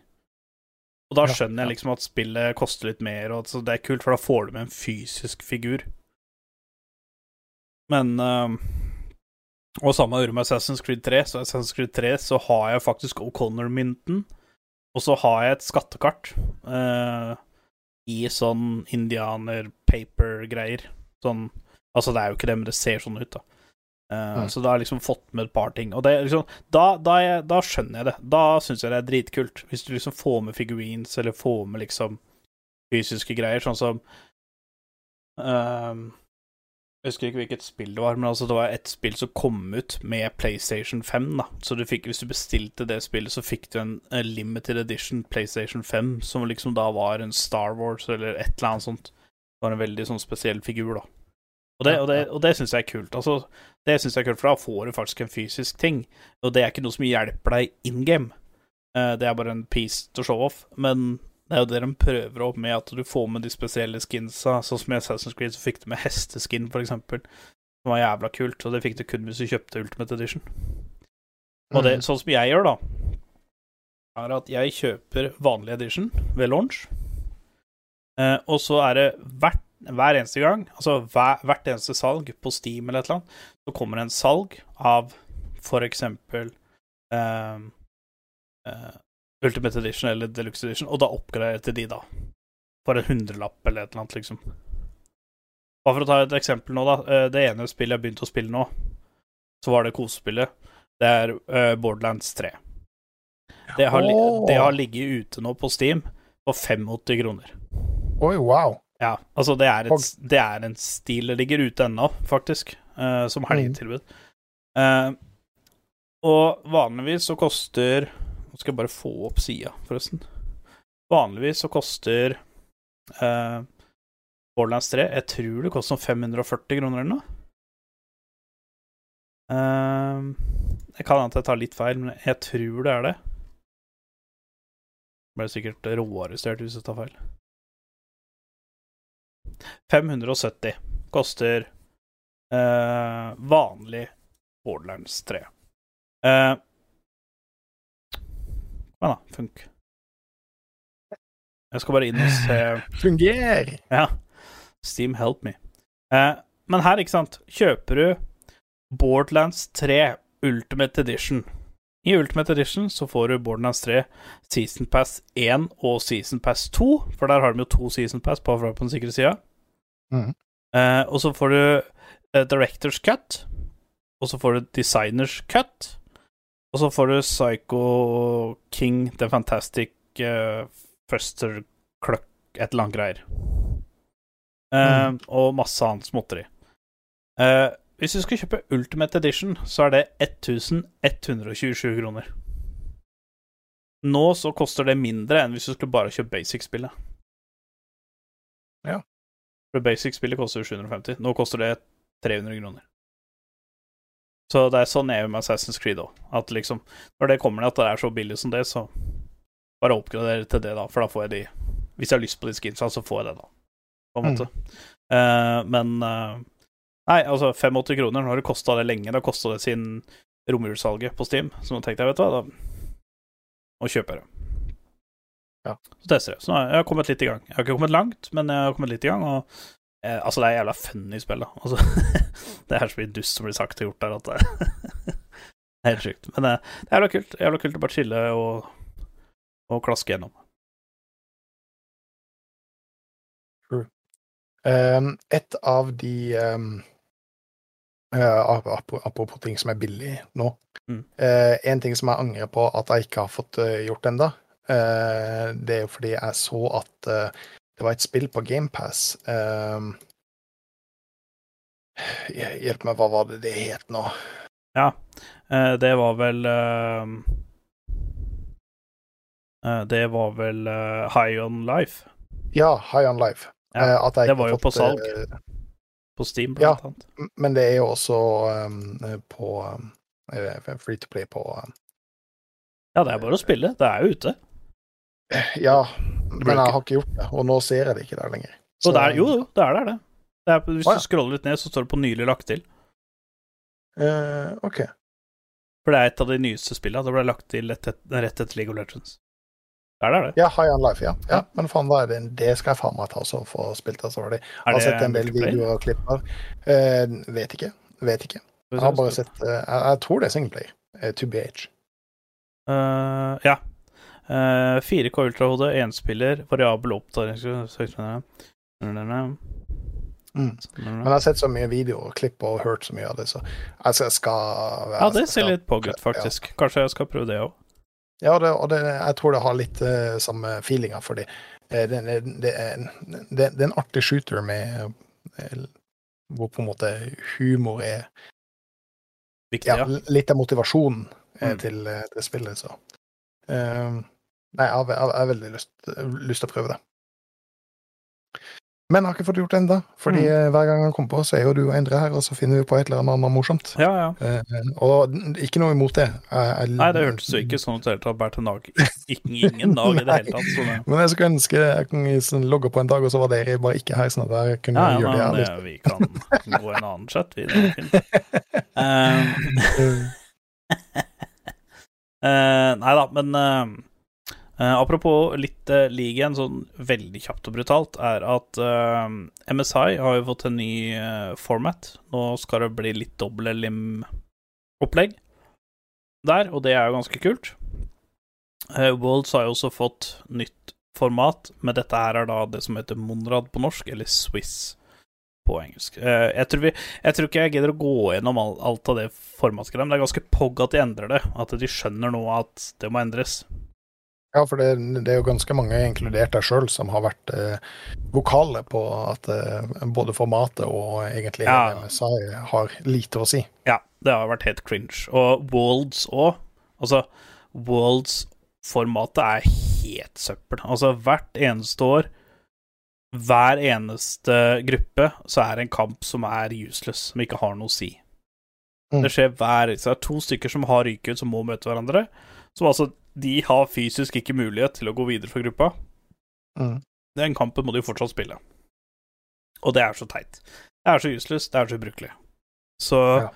Og da skjønner jeg liksom at spillet koster litt mer, og det er kult, for da får du med en fysisk figur. Men ehm, Og samme gjorde med Assassin's Creed 3. Så Assassin's Creed 3 så har jeg faktisk O'Connor-mynten, og så har jeg et skattekart eh, i sånn indianer-paper-greier. Sånn Altså, det er jo ikke det, men det ser sånn ut, da. Eh, Mm. Så da har jeg liksom fått med et par ting. Og det liksom Da, da, jeg, da skjønner jeg det. Da syns jeg det er dritkult. Hvis du liksom får med figurines, eller får med liksom fysiske greier, sånn som Ehm, jeg husker ikke hvilket spill det var, men altså det var et spill som kom ut med PlayStation 5. da Så du fikk, hvis du bestilte det spillet, så fikk du en, limited edition PlayStation 5, som liksom da var en Star Wars eller et eller annet sånt. Det var en veldig sånn spesiell figur, da. Og det, og det, og det syns jeg er kult. Altså, det synes jeg er kult, for da får du faktisk en fysisk ting. Og det er ikke noe som hjelper deg in game. Eh, det er bare en piece to show off. Men det er jo det de prøver opp med, at du får med de spesielle skinsa. Sånn som i Assassin's Creed så fikk du med hesteskin, for eksempel. Som var jævla kult, og det fikk du kun hvis du kjøpte Ultimate Edition. Og det, sånn som jeg gjør, da, er at jeg kjøper vanlig edition ved launch. Eh, og så er det hvert, hver eneste gang, altså hver, hvert eneste salg på Steam eller et eller annet, så kommer det en salg av for eksempel eh, uh, Ultimate Edition eller Deluxe Edition, og da oppgraderer til de, da. For en hundrelapp eller et eller annet, liksom. Bare for å ta et eksempel nå, da. Eh, Det ene spillet jeg begynte å spille nå, så var det kosespillet. Det er uh, Borderlands 3. Det har, oh. Det har ligget ute nå på Steam på 85 kroner. Oi, wow. Ja, altså det er, et, det er en stil. Det ligger ute ennå, faktisk, uh, som helgetilbud. Uh, og vanligvis så koster Nå skal jeg bare få opp sida, forresten. Vanligvis så koster uh, Borderlands 3 Jeg tror det koster sånn 540 kroner eller noe. Eh, jeg kan hende jeg tar litt feil, men jeg tror det er det. Ble sikkert råarrestert hvis jeg tar feil. 570 koster eh, vanlig Borderlands 3. Eh, men da. Funk. Jeg skal bare inn og se (laughs) Funger! Ja. Steam help me. Eh, men her, ikke sant, kjøper du Borderlands 3 Ultimate Edition. I Ultimate Edition så får du Borderlands 3 Season Pass 1 og Season Pass 2, for der har de jo to Season Pass på, på den sikre sida. Eh, og så får du eh, Directors Cut, og så får du Designers Cut, og så får du Psycho King The Fantastic uh, Fuster Cluck et eller annet greier. Eh, Og masse annet småtteri. Uh, hvis du skal kjøpe Ultimate Edition, så er det 1127 kroner. Nå så koster det mindre enn hvis du skulle bare kjøpt basic-spillet. For basic-spillet koster jo 750. Nå koster det 300 kroner. Så det er sånn jeg gjør med Assassin's Creed òg. At liksom, når det kommer til at det er så billig som det, så bare oppgradere til det, da. For da får jeg de Hvis jeg har lyst på de skinsa, så får jeg det, da. På en måte. Eh, men uh, Nei, altså 85 kroner. Nå har det kosta det lenge. Det har kosta det siden romjulssalget på Steam. Så nå tenkte jeg, vet du hva, da Nå kjøper jeg det. Ja. Så tester jeg. Så nå har jeg kommet litt i gang. Jeg har ikke kommet langt, men jeg har kommet litt i gang. Og eh, altså, det er jævla funny spill, da. Altså, (laughs) det er så mye dust som blir sagt og gjort der at det (laughs) det er helt sjukt. Men eh, det er jævla kult. Jævla kult å bare chille og, og klaske gjennom. Um, et av de um, Uh, ap- ap- Apropos ting som er billig nå. Mm. Uh, en ting som jeg angrer på at jeg ikke har fått uh, gjort eh, det er jo fordi jeg så at eh, det var et spill på GamePass. Um, hjelp meg, hva var det det het nå? Ja, det var vel eh, eh, Det var vel eh, High On Life Ja, High On Life. Ja, Eh, det var jo på salg. eh, på Steam, Ja. blant annet. Men det er jo også um, på um, eh, Free to play på um, Ja, det er bare å spille. Det er jo ute. (clears throat) Ja, men jeg har ikke gjort det, og nå ser jeg det ikke der lenger. Så det er, jo, det er der, det. det er, hvis ah, ja. du scroller litt ned, så står det på 'nylig lagt til'. Uh, OK. For det er et av de nyeste spillene. Det ble lagt til rett et- rett etter League of Legends. Det er der, det. Ja, High On Life, ja. ja. Men faen, da er det, det skal jeg faen meg ta så få spilt. Altså, det. Jeg har sett en del videoer og klipper. Eh, vet ikke. Vet ikke. Jeg har bare sett uh, jeg, jeg tror det er singleplayer. Uh, to BH. Uh, ja. Uh, 4K ultrahode, enspiller, variabel oppdatering Mm. Men jeg har sett så mye videoer og klipp og hørt så mye av det, så jeg skal, jeg Ja, det ser litt pågutt, faktisk. Kanskje jeg skal prøve det òg. Ja, det, og det, jeg tror det har litt uh, samme feelinga, fordi uh, det, det, det, er, en artig shooter med uh, hvor på en måte humor er Viktig, ja, ja. litt av motivasjonen eh, Mm. til, eh, til spillet, så eh, Nei, jeg har, jeg har- veldig lyst, lyst til å prøve det. Men jeg har ikke fått gjort det ennå, fordi Mm. eh, hver gang han kommer på, så er jo du og Endre her, og så finner vi på et eller annet morsomt. Ja, ja. Eh, og ikke noe imot det. Jeg, jeg, Nei, det hørtes jo ikke sånn ut i det hele tatt. Bare til dag. (laughs) Ikke, ingen dag i det hele tatt. Sånn, ja. Men jeg skulle ønske jeg kunne sånn logge på en dag, og så var dere bare ikke her, sånn at jeg kunne Ja, ja, gjøre det jeg men har lyst det, vi kan gå en annen chat, vi. Det er fint. Um. (laughs) (laughs) Eh, nei da, men eh, eh, apropos litt uh, ligaen, sånn veldig kjapt og brutalt, er at uh, MSI har jo fått en ny uh, format. Nå skal det bli litt doble lim-opplegg der, og det er jo ganske kult. Uh, Worlds har jo også fått nytt format, men dette her er da det som heter Monrad på norsk, eller Swiss på engelsk. Eh, jeg, tror vi, jeg tror ikke jeg gidder å gå gjennom all, alt av det formatsgreiet, men det er ganske pog at de endrer det. At de skjønner nå at det må endres. Ja, for det, det er jo ganske mange, inkludert deg sjøl, som har vært eh, vokale på at eh, både formatet og egentlig Ja. MSI har lite å si. Ja, det har vært helt cringe. Og Worlds òg. Altså, Worlds-formatet er helt søppel. Altså, hvert eneste år, hver eneste gruppe, så er det en kamp som er useless, som ikke har noe å si. Mm. Det skjer hver Så det er to stykker som har ryket ut, som må møte hverandre. Som altså De har fysisk ikke mulighet til å gå videre fra gruppa. Mm. Den kampen må de jo fortsatt spille. Og det er så teit. Det er så useless, det er så ubrukelig. Så Ja.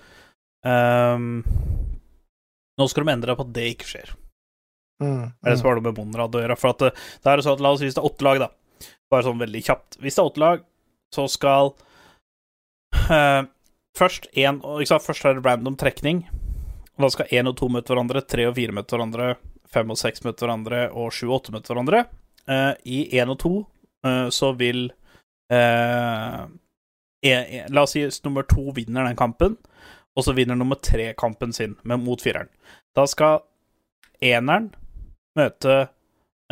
um, Nå skal de endre på at det ikke skjer. Mm. Det er det har med Monrad å gjøre. For at det, det er sånn at La oss si hvis det er åtte lag, da. Bare sånn veldig kjapt. Hvis det er åtte lag, så skal uh, først én først er det random trekning. Og da skal én og to møte hverandre, tre og fire møte hverandre, fem og seks møter hverandre, og sju og åtte møter hverandre. Uh, I én og to uh, så vil uh, en, La oss si nummer to vinner den kampen, og så vinner nummer tre kampen sin men mot fireren. Da skal eneren møte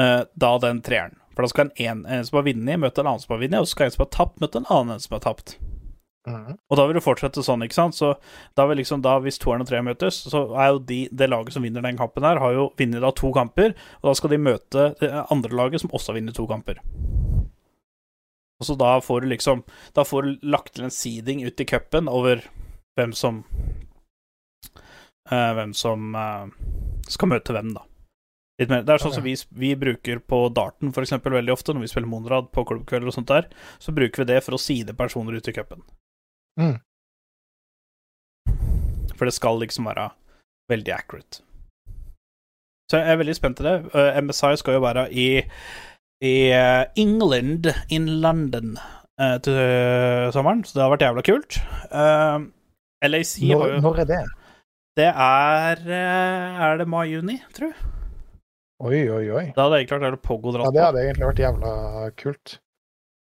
da den treeren. For da skal en, en, en som har vunnet, møte en annen som har vunnet, og så skal en som har tapt, møte en annen som har tapt. Mm. Og da vil det fortsette sånn, ikke sant? Så da vil liksom da, hvis toeren og treeren møtes, så er jo de, det laget som vinner den kampen her, har jo vunnet da to kamper, og da skal de møte det andre laget som også har vunnet to kamper. Og så da får du liksom Da får du lagt til en seeding ut i cupen over hvem som eh, Hvem som eh, skal møte hvem, da. Litt mer. Det er sånn som vi, vi bruker på darten, for eksempel, veldig ofte, når vi spiller Monrad på klubbkvelder og sånt der, så bruker vi det for å side personer ut i cupen. Mm. For det skal liksom være veldig accurate. Så jeg er veldig spent på det. Uh, MSI skal jo være i, i uh, England, in London, uh, til sommeren, så det har vært jævla kult. LAC har Når, jo når er det? Det er Er det mai-juni, tror jeg. Oi, oi, oi. Da hadde jeg klart det på. Ja, det hadde egentlig vært jævla kult.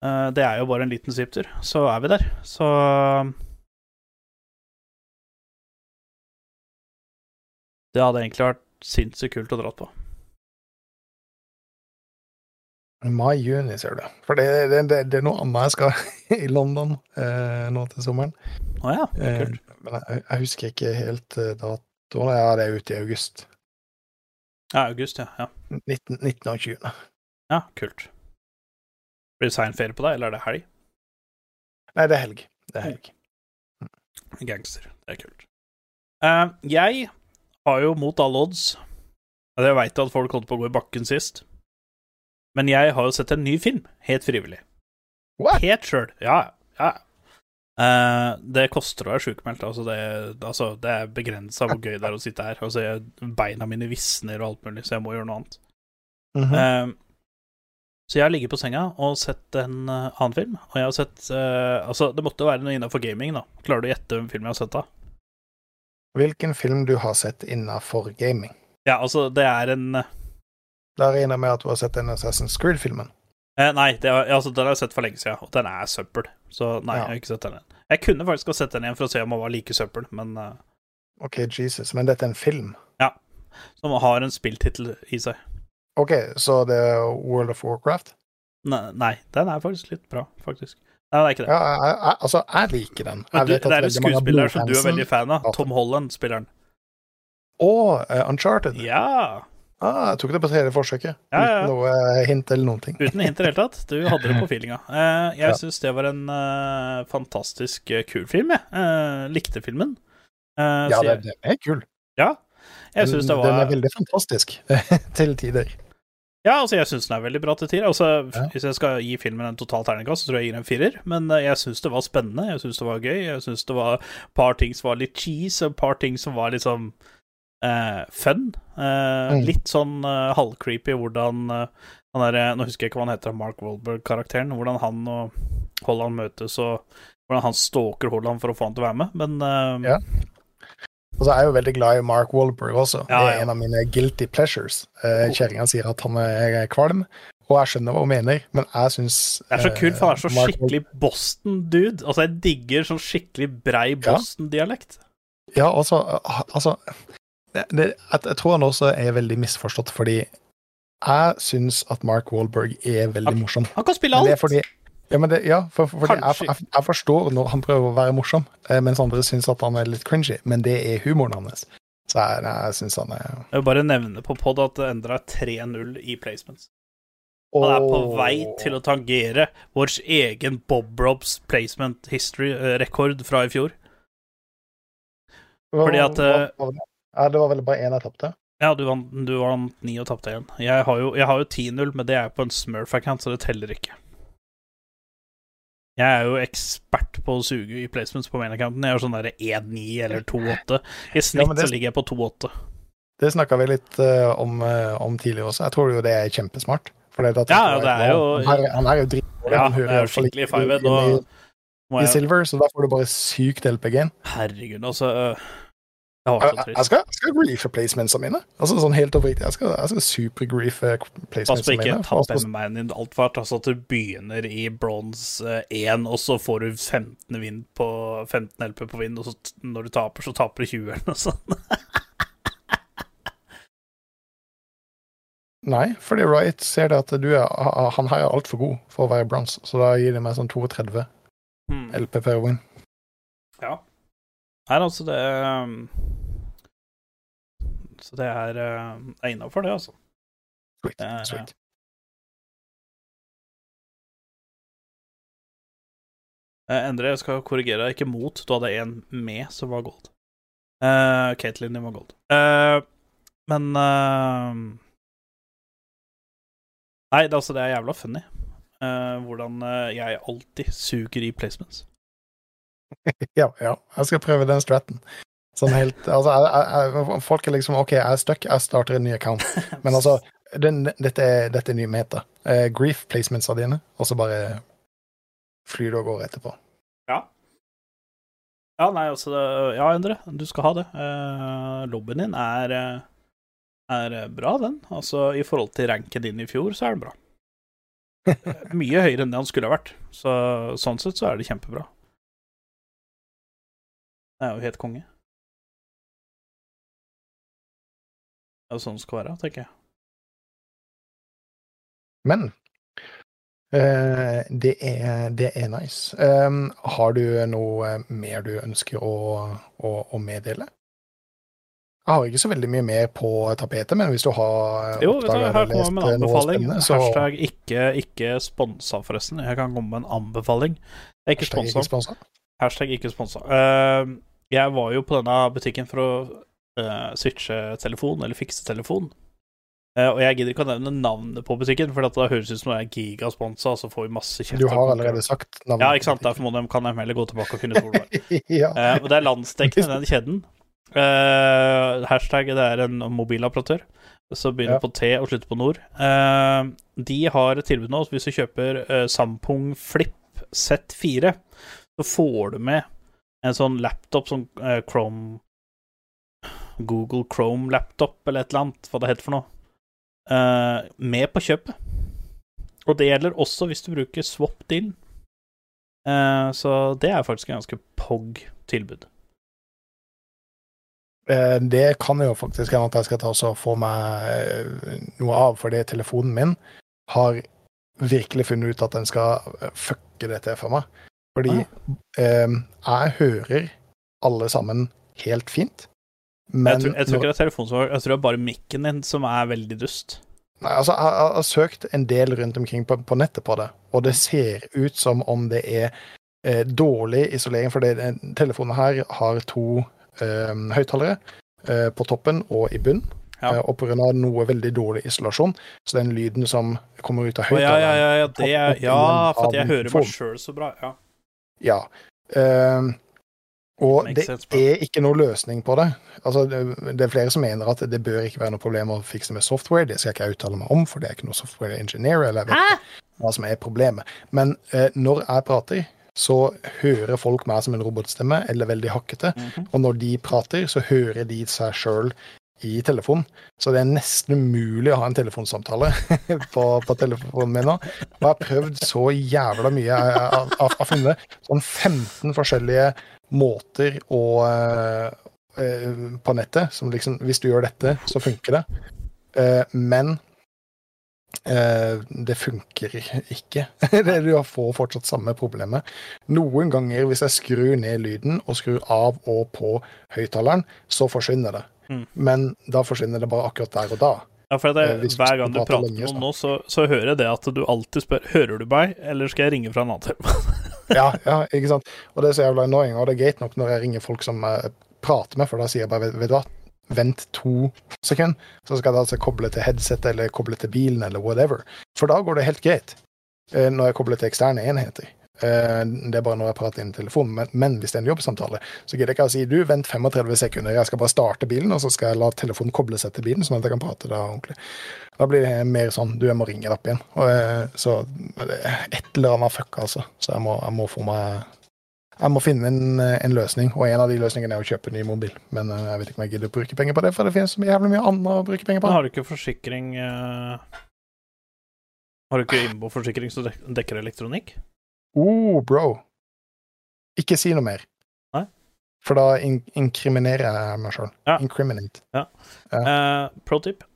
Uh, det er jo bare en liten svipptur, så er vi der. Så Det hadde egentlig vært sinnssykt kult å dra på. Mai-juni, ser du. For det, det, det, det er noe annet jeg skal (laughs) i London eh, nå til sommeren. Å ja, Eh, kult. men jeg, jeg husker ikke helt eh, datoen. Ja, det er ute i august. Ja, august, ja. ja. 19, 19 og 20. Ja, kult. Blir det sein ferie på deg, eller er det helg? Nei, det er helg. Det er helg. Gangster. Det er kult. Uh, jeg har jo mot alle odds jeg veit at folk holdt på å gå i bakken sist, men jeg har jo sett en ny film, helt frivillig. What? Helt sjøl. Ja, ja. Uh, det koster å være sjukmeldt. Altså det, altså det er begrensa hvor gøy det er å sitte her. Altså jeg, beina mine visner og alt mulig, så jeg må gjøre noe annet. Mhm. Eh, så jeg har ligget på senga og sett en eh, annen film. Og jeg har sett uh, Altså, det måtte være noe innafor gaming, da. Klarer du å gjette hvilken film jeg har sett da? Hvilken film du har sett innafor gaming? Ja, altså, det er en eh, Da regner jeg med at du har sett den Assassin's Creed-filmen. Nei, det er, altså, den har jeg sett for lenge siden, og den er søppel. Så nei, Ja. jeg har ikke sett den igjen. Jeg kunne faktisk ha sett den igjen for å se om den var like søppel, men uh... Ok, Jesus, men dette er en film. Ja. som har en spilltittel i seg. Ok, så det er World of Warcraft? Nei, nei, den er faktisk litt bra, faktisk. Nei, det er ikke det. Ja, jeg, jeg, altså, jeg liker den. Jeg du, det er en skuespiller som du er veldig fan av. Tom Holland spiller den. Og eh, Uncharted. Ja! Ah, jeg tok det på hele forsøket. Ja, ja. Uten noe eh, hint eller noen ting. Uten hint i det hele tatt. Du hadde det på (laughs) feelinga. Eh, jeg Ja. syns det var en fantastisk kul film, jeg. Likte filmen. Ja, det er kul. ja. Jeg Den, syns det den er veldig fantastisk (laughs) til tider. Ja, altså, jeg syns den er veldig bra til tider. Altså, Ja. Hvis jeg skal gi filmen en total terningkast, så tror jeg jeg gir en firer. Men eh, jeg syns det var spennende, jeg syns det var gøy. Jeg syns det var et par ting som var litt cheese, og et par ting som var sånn eh, fun. Eh, Mm. Litt sånn eh, halvcreepy hvordan eh, han der, Nå husker jeg ikke hva han heter, Mark Wahlberg-karakteren. Hvordan han og Holland møtes, og hvordan han stalker Holland for å få han til å være med. Men eh, Ja. Og så er jeg jo veldig glad i Mark Wahlberg også. Ja, det er en av mine guilty pleasures. Eh, Kjerringa sier at han er kvalm, og jeg skjønner hva hun mener, men jeg syns det er så kult, for han er så Mark skikkelig Boston-dude. Altså, jeg digger sånn skikkelig brei Boston-dialekt. Ja, altså, ah, altså det, det, jeg, tror han også er veldig misforstått, fordi jeg syns at Mark Wahlberg er veldig morsom. Han kan spille alt! Ja, men det, ja, for, for, for jeg, jeg, jeg forstår når han prøver å være morsom, eh, mens andre syns at han er litt cringy, men det er humoren hans. Så jeg, jeg syns han er Jeg vil bare nevne på pod at det endra 3-0 i placements. Han er på vei til å tangere vår egen Bob Robs placement history-rekord fra i fjor. fordi at, eh, Ja, det var vel bare én jeg tapte. Ja, du vant, du vant 9 og tapte 1. Jeg har jo, jo 10-0, men det er på en Smurf-account, så det teller ikke. Jeg er jo ekspert på å suge i placements på main-accounten. Jeg har sånn derre 1-9 eller 2-8. I snitt ja, det- så ligger jeg på 2-8. Det snakka vi litt uh, om, eh, om tidligere også. Jeg tror jo det er kjempesmart. Det, at- Ja, ja, det er jo- Han er, han er jo dritdårlig. Ja, det er i jo skikkelig ikke five-head. inn i, i Silver, så da får du bare sykt LPG-en. herregud, altså var Jeg, jeg, skal, jeg skal griefe placementsene mine. Altså sånn helt oppriktig. Jeg skal, jeg skal super-griefe Pass på ikke mine. Altså, MMA-en din altfor hardt. Altså at du begynner i bronse 1, og så får du 15 vind på 15 LP på vind, og så når du taper, så taper du 20 eller noe sånt. (laughs) Nei, fordi Riot ser det at du er, han her er altfor god for å være bronse, så da gir de meg sånn 32 Hmm. LP per win. Ja. Nei, altså, det um, Så det er, er innafor, det, altså. Sweet. Det er, sweet. Uh, Endre, jeg skal korrigere deg. Ikke mot. Du hadde en med som var gold. Uh, Caitlyn din var gold. Uh, men uh, Nei, det, altså, det er jævla funny. eh, hvordan eh, jeg alltid suger i placements. (laughs) Ja, ja. Jeg skal prøve den stratten. Sånn helt Altså, jeg, jeg, folk er liksom OK, jeg er stuck, jeg starter en ny account. (laughs) Men altså, den, dette, er, dette er ny meta. Uh, grief placementsa dine, og så bare flyr du av gårde etterpå. Ja. Ja, nei, altså Ja, Endre, du skal ha det. Uh, lobbyen din er, eh, er bra, den. Altså, i forhold til ranken din i fjor, så er den bra. (laughs) Mye høyere enn det han skulle ha vært. Så sånn sett så er det kjempebra. Det er jo helt konge. Det er jo sånn det skal være, tenker jeg. Men Uh, det, er, det er nice. Um, har du noe mer du ønsker å, å, å meddele? Jeg har ikke så veldig mye mer på tapetet, men hvis du har Jo, vet du, oppdaget eller lest noe anbefaling. spennende, så Hashtag ikke, ikke sponsa, forresten. Jeg kan komme med en anbefaling. Jeg er ikke sponsa. Hashtag ikke sponsa. Uh, jeg var jo på denne butikken for å uh, switche telefon, eller fikse telefon. Uh, og jeg gidder ikke å nevne navnet på butikken, for da høres ut som jeg er gigasponsa, så får vi masse kjeft. Du har allerede sagt navnet. Ja, ikke sant. Derfor må de, kan de heller gå tilbake og finne var. (laughs) ja. Eh, og det er landsdekkende, (laughs) den kjeden. Uh, hashtag det er en mobiloperatør. Så begynner Ja. på T og slutter på Nord. Uh, de har et tilbud nå. Hvis du kjøper uh, Samsung Flip Z4, så får du med en sånn laptop som eh, Chrome Google Chrome-laptop, eller et eller annet, hva det heter for noe, eh, med på kjøpet. Og det gjelder også hvis du bruker swap deal. Eh, så det er faktisk en ganske pog tilbud. Eh, Det kan jo faktisk hende at jeg skal ta og få meg eh, noe av, fordi telefonen min har virkelig funnet ut at den skal eh, fucke til for meg. Fordi eh, jeg hører alle sammen helt fint. Men jeg, tror, jeg tror ikke det er telefonsvar, jeg tror det er bare mikken din som er veldig dust. Nei, altså, jeg, jeg har søkt en del rundt omkring på, på nettet på det, og det ser ut som om det er eh, dårlig isolering, for det, telefonen her har to eh, høyttalere eh, på toppen og i bunn, Ja. eh, og pga. noe veldig dårlig isolasjon, så den lyden som kommer ut av høyttaleren ja, ja, ja, ja, det er, ja, for at jeg hører meg telefonen. sjøl så bra. Ja. Ja. Uh, og det er ikke noe løsning på det. Altså, det, det er flere som mener at det bør ikke være noe problem å fikse med software. Det skal jeg ikke uttale meg om, for det er ikke noe software engineer. eller jeg vet hva som er problemet. Men eh, når jeg prater, så hører folk meg som en robotstemme, eller veldig hakkete. Mhm. Og når de prater, så hører de seg sjøl i telefonen. Så det er nesten umulig å ha en telefonsamtale (laughs) på, på telefonen min nå. Og jeg har prøvd så jævla mye. Jeg har funnet sånn 15 forskjellige måter å eh, eh, På nettet som liksom Hvis du gjør dette, så funker det. Eh, men eh, det funker ikke. (laughs) Du får fortsatt samme problemet. Noen ganger hvis jeg skrur ned lyden og skrur av og på høyttaleren, så forsvinner det. Mm. Men da forsvinner det bare akkurat der og da. Ja, for det, Eh, Hver gang du prater med noen nå, så, så hører jeg det at du alltid spør Hører du meg, eller skal jeg ringe fra en annen telefon. (laughs) Ja, ja, ikke sant? Og det er så jævla annoying, og det er greit nok når jeg ringer folk som jeg prater med, for da sier jeg bare, vet, du hva, vent to sekunder, så skal jeg altså koble til headset eller koble til bilen eller whatever. For da går det helt greit, eh, når jeg kobler til eksterne enheter. Eh, Det er bare når jeg prater inn i telefonen, men, men hvis det er en jobbsamtale, så gidder jeg ikke å si du, vent 35 sekunder, jeg skal bare starte bilen, og så skal jeg la telefonen koble seg til bilen, sånn at jeg kan prate da ordentlig. Da blir det mer sånn du, jeg må ringe deg opp igjen. Og, eh, så et eller annet fuck, altså. Så jeg må, jeg må få meg jeg må finne en, en løsning, og en av de løsningene er å kjøpe en ny mobil. Men eh, jeg vet ikke om jeg gidder å bruke penger på det, for det finnes så jævlig mye annet å bruke penger på. Men har du ikke forsikring uh... Har du ikke innboforsikring som dekker elektronikk? Oh, bro. Ikke si noe mer. Nei? For da in inkriminerer jeg meg sjøl. Ja. Incriminate. Eh, pro tip.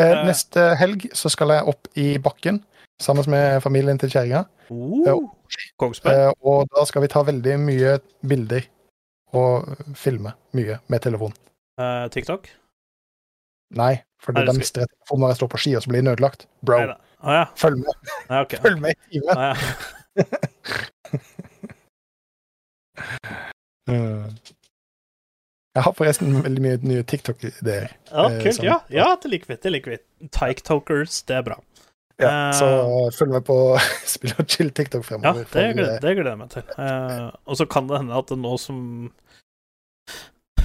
Uh, neste helg så skal jeg opp i bakken sammen med familien til kjerringa. Uh, Kongsberg. Og da skal vi ta veldig mye bilder og filme mye med telefon. TikTok. Nei, for da mister jeg telefonen når jeg står på ski, og så blir den ødelagt. Bro. Å ja. følg med, Ah, okay. (laughs) følg med i timen. Ah, ja. Eh, (laughs) Jeg har forresten veldig mye nye TikTok-ideer. Ja, Eh, kult. Som, Ja, ja, det liker vi. Det liker vi. Tiketokers, det er bra. Ja, så så følg med på (laughs) Spill og chill TikTok Ja, fremover. det for, gleder, eh, det gleder jeg meg til. Uh, og så kan det hende at nå som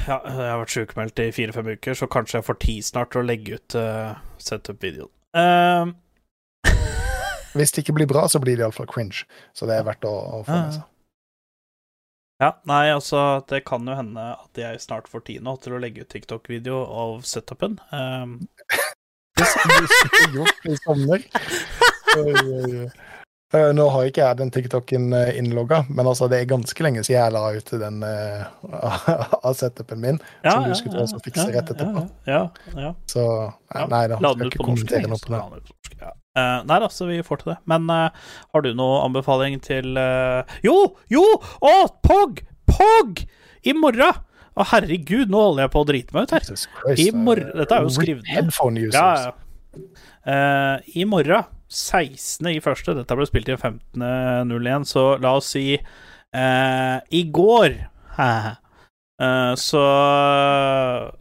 ja, jeg har vært sykemeldt i fire-fem uker, så kanskje jeg får tid snart til å legge ut uh, setup-videoen. Eh, (laughs) Hvis det ikke blir bra, så blir det iallfall cringe. Så det er verdt å, å få med seg. ja, nei, altså, det kan jo hende at jeg snart får tid nå til å legge ut TikTok-video av setupen. Um, (laughs) Hvis du skulle gjort det i sommer. Eh, Nå har ikke jeg den TikTok-en innlogga, men altså det er ganske lenge siden jeg la ut den uh, (laughs) av setupen min. ja, Som du ja, skulle ta ja, og fikse ja, rett etterpå. Ja, ja. Så nei, nei da, skal den ut ikke kommentere noe på det. Ja. Eh, nei da, så vi får til det. Men uh, har du noe anbefaling til uh... Jo! Jo! Å, POG! POG! I morgen! Å, herregud, nå holder jeg på å drite meg ut her. I morgen Dette er jo skrevet. Ja, ja. Eh, I morgen, 16. i første, dette ble spilt inn 15.01, så la oss si i går så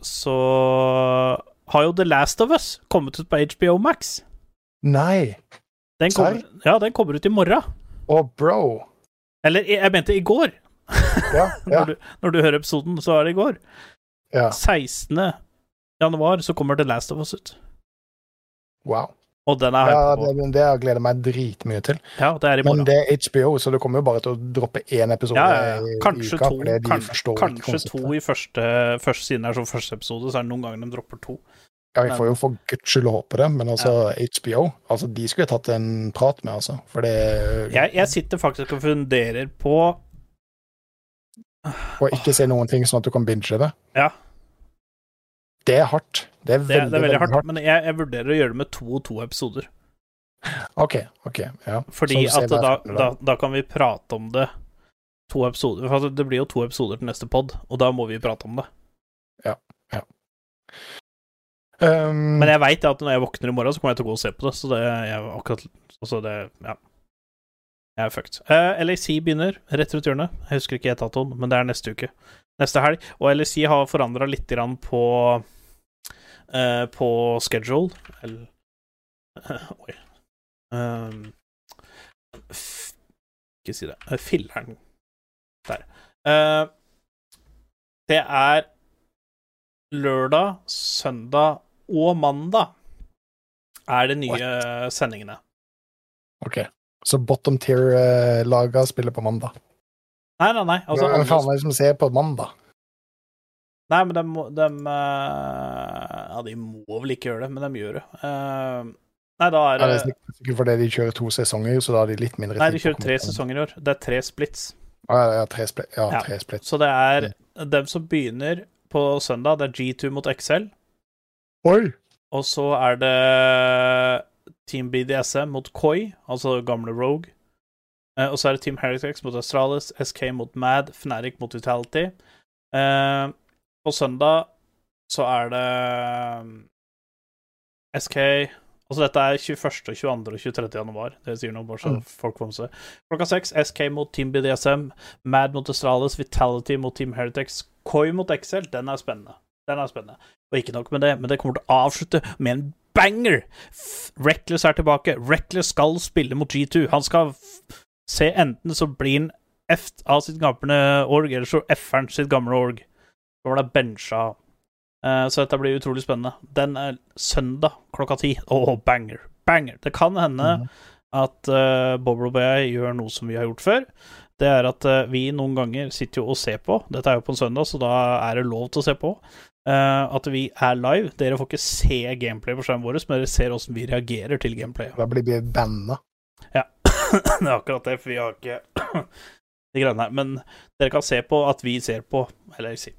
Så har jo The Last of Us kommet ut på HBO Max. Nei! Den kommer, ja, den kommer ut i morgen. Å, bro! Eller jeg mente i går. Ja, (laughs) ja, Når, du, når du hører episoden, så er det i går. ja. 16. januar så kommer The Last of Us ut. Wow. Og den er Ja, hypet på. det, det jeg gleder meg dritmye til. Ja, det er i Men det er HBO, så det kommer jo bare til å droppe én episode Ja, ja, ja. i uka. to, kanskje, kanskje to i første, første Siden det er som første episode, så er det noen ganger de dropper to. Ja, vi får jo for guds skyld håpe det, men altså HBO altså De skulle jeg tatt en prat med, altså. For det Jeg, jeg sitter faktisk og funderer på Å ikke se noen ting sånn at du kan binge det. Ja. Det er hardt. Det er Det, veldig, det er veldig hardt, men jeg, jeg vurderer å gjøre det med to og to episoder. OK. ok, ja. Fordi Så du ser at da, da, da kan vi prate om det to episoder. For det blir jo to episoder til neste pod, og da må vi prate om det. Um, Men jeg veit at når jeg våkner i morgen, så kommer jeg til å gå og se på det. Så det er akkurat Altså, det Ja. Jeg er fucked. Uh, LAC begynner rett rundt hjørnet. Jeg husker ikke datoen, men det er neste uke. Neste helg. Og LAC har forandra litt grann på uh, På schedule. Eller (laughs) Oi. Um, f ikke si det. Uh, Filler'n. Der. Eh, det er lørdag, søndag og mandag er de nye sendingene. OK. Så bottom tier-laga spiller på mandag. Nei, nei, nei. Altså, Hvem faen er det som ser på mandag? nei men de, de eh, Ja, de må vel ikke gjøre det, men de gjør det. Eh, nei, da er Er det sikkert sikkert fordi de kjører to sesonger, så da har de litt mindre Nei, de tid på å kjører tre sesonger i år. Det er tre splits. Ja, ja, tre spli Ja, tre split. Så det er dem som begynner på søndag, det er G2 mot XL. Oi! Og så er det Team BDSM mot Koi, altså gamle Rogue. Eh, og så er det Team Heritex mot Astralis, SK mot Mad, Fnatic mot Vitality. Eh, på søndag så er det um, SK Altså dette er 21., 22. og 23. januar. Det sier noe, bare så Mm. folk får med seg. Klokka seks SK mot Team BDSM, Mad mot Astralis, Vitality mot Team Heritex, Koi mot XL. Den er spennende. Den er spennende. Og ikke nok med det, men det kommer til å avslutte med en banger! Reckless er tilbake. Reckless skal spille mot G2. Han skal se enten så blir han F av sitt gamle org, eller så F-er han sitt gamle org. Så var det bencha. Eh, så dette blir utrolig spennende. Den er søndag klokka ti. Å, banger! Banger! Det kan hende mm. at uh, Bob og jeg gjør noe som vi har gjort før. Det er at eh, vi noen ganger sitter jo og ser på. Dette er jo på en søndag, så da er det lov til å se på. Eh, at vi er live. Dere får ikke se gameplay på skjermen vår, men dere ser åssen vi reagerer til gameplay. Da blir vi banna. (coughs) det er akkurat det, for vi har ikke (coughs) de greiene her. Men dere kan se på at vi ser på, eller si.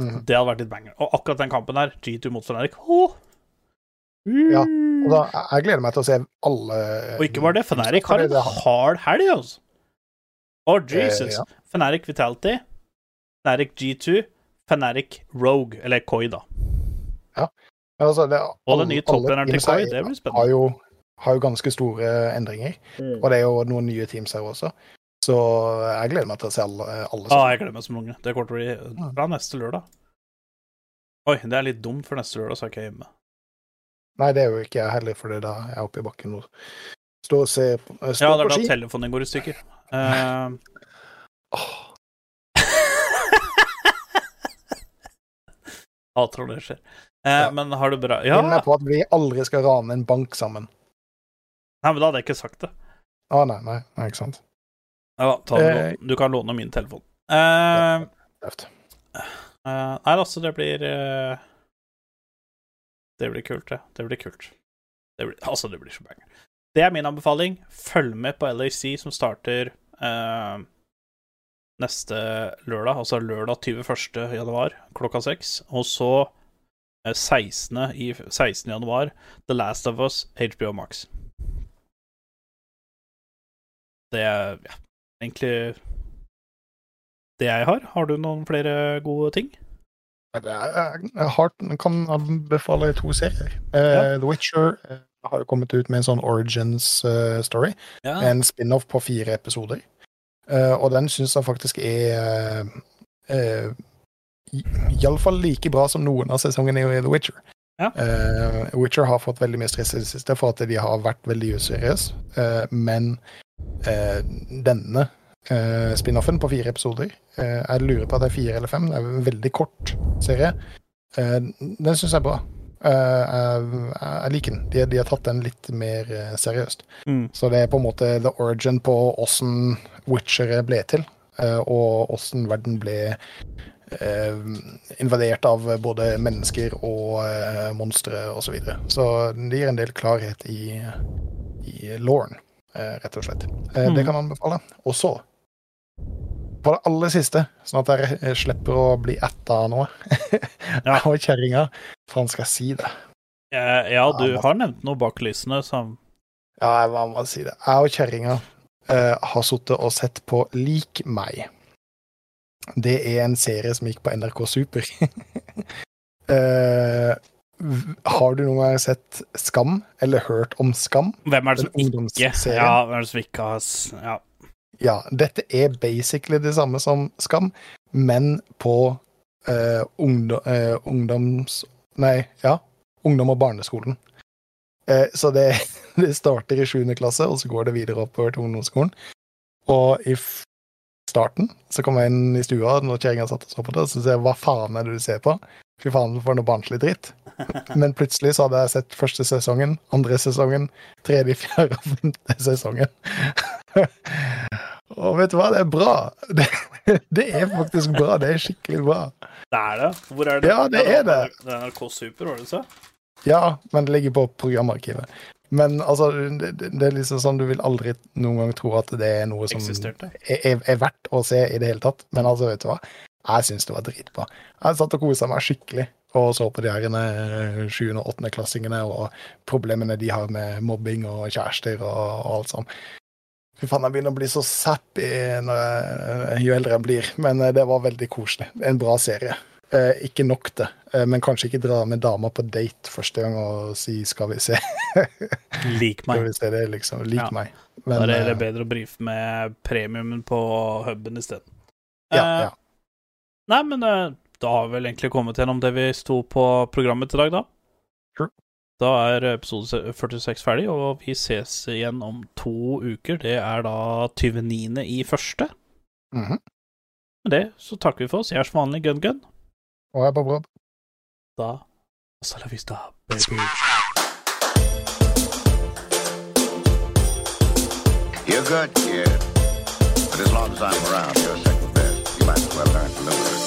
mm. Det hadde vært litt banger. Og akkurat den kampen her, G2 mot Fnatic Åh! Ja, Og da, jeg gleder meg til å se alle Og ikke bare det, Fenerik har en hard helg, altså. Oh, Jesus. Eh, ja. Fnatic Vitality, Fenerik G2, Fnatic Rogue, eller Koi, da. Altså, det, Og den nye alle til Koi, det blir har spennende. jo, har jo ganske store endringer. Og det er jo noen nye teams her også. Så jeg gleder meg til å se alle, alle Ah, jeg gleder meg som unge. Det kommer til å bli bra neste lørdag. Oi, det er litt dumt, for neste lørdag så er ikke jeg hjemme. Nei, det er jo ikke jeg heller, for da er jeg oppe i bakken og står og ser på, ski. Ja, det er da ski. telefonen går i stykker. (laughs) Uh, Hater når det skjer. Eh, Ja. Men har du bra Ja! Minn meg på at vi aldri skal rane en bank sammen. Nei, men da hadde jeg ikke sagt det. Å nei, nei, nei, ikke sant. Ja, ta Eh. du kan låne min telefon. Eh, ja, eh, nei, altså, det blir eh, Det blir kult, det. Det blir kult. Det blir, altså, det blir så banger. Det er min anbefaling. Følg med på LAC, som starter eh, neste lørdag, altså lørdag 21. januar klokka seks. Og så eh, 16. i 16. januar The Last of Us HBO Max. Det er ja, egentlig det jeg har. Har du noen flere gode ting? Jeg har, kan anbefale to serier. Eh, Ja. The Witcher eh, har jo kommet ut med en sånn origins-story. Ja. En spin-off på fire episoder. Eh, og den syns jeg faktisk er uh, Iallfall like bra som noen av sesongene i The Witcher. Ja. Uh, Witcher har fått veldig mye stress i det siste for at de har vært veldig useriøse, uh, men uh, denne uh, spin-offen på fire episoder eh, Jeg lurer på at det er fire eller fem. Det er en veldig kort serie. Eh, den syns jeg er bra. Eh, jeg, jeg liker den. De, de har tatt den litt mer eh, seriøst. Mm. Så det er på en måte the origin på åssen Witchere ble til, eh, og åssen verden ble eh, invadert av både mennesker og eh, monstre osv. Så, videre. så det gir en del klarhet i, i lauren, eh, rett og slett. Eh, Mm. Det kan anbefale. Og så på det aller siste, sånn at jeg eh, slipper å bli etta nå (laughs) Ja. Og kjerringa. han skal si det? Ja, ja, du Ja, har nevnt noe bak lysene som Ja, jeg må si det. Jeg og kjerringa uh, har sittet og sett på Lik meg. Det er en serie som gikk på NRK Super. (laughs) uh, har du noen gang sett Skam, eller hørt om Skam? Hvem er det som ikke? Ja, hvem er det som ikke har Ja. Ja, dette er basically det samme som Skam, men på eh, ungdom, eh, ungdoms... Nei, ja. Ungdom- og barneskolen. Eh, så det, (laughs) det starter i 7. klasse, og så går det videre oppover til ungdomsskolen. Og i starten så kom jeg inn i stua når kjerringa satt og så på det, og så sier jeg hva faen er det du ser på? Fy faen, for noe barnslig dritt. (laughs) Men plutselig så hadde jeg sett første sesongen, andre sesongen, tredje, fjerde og femte sesongen. (laughs) Og vet du hva, det er bra. (laughs) Det, det er faktisk bra. Det er skikkelig bra. Det er det. Hvor er det? Ja, det er det. Det er NRK Super, var det så? Ja, men det ligger på programarkivet. Men altså, det, det er liksom sånn du vil aldri noen gang tro at det er noe som er, er, er verdt å se i det hele tatt. Men altså, vet du hva? Jeg syns det var dritbra. Jeg satt og kosa meg skikkelig og så på de her eh, 7. og 8. klassingene og problemene de har med mobbing og kjærester og, og alt sånt. Fy faen, jeg begynner å bli så jeg, jo eldre jeg blir, men eh, det var veldig koselig. En bra serie. Eh, ikke nok det, eh, men kanskje ikke dra med dama på date første gang og si 'skal vi se'. (laughs) Lik Skal meg. vi se det, liksom. Lik Ja. meg. Da er det eh, bedre å brife med premiumen på huben isteden. ja, Eh, ja. Nei, men eh, da har vi vel egentlig kommet gjennom det vi sto på programmet i dag, da. Sure. Da er episode 46 ferdig, og vi ses igjen om to uker. Det er da 29. i første. Mhm. Med det så takker vi for oss. Jeg er som vanlig Gun Gun. Og jeg er på Bob. Da Hasta la vista, baby. You're good, kid. But as long as I'm around, you're second best. You might as well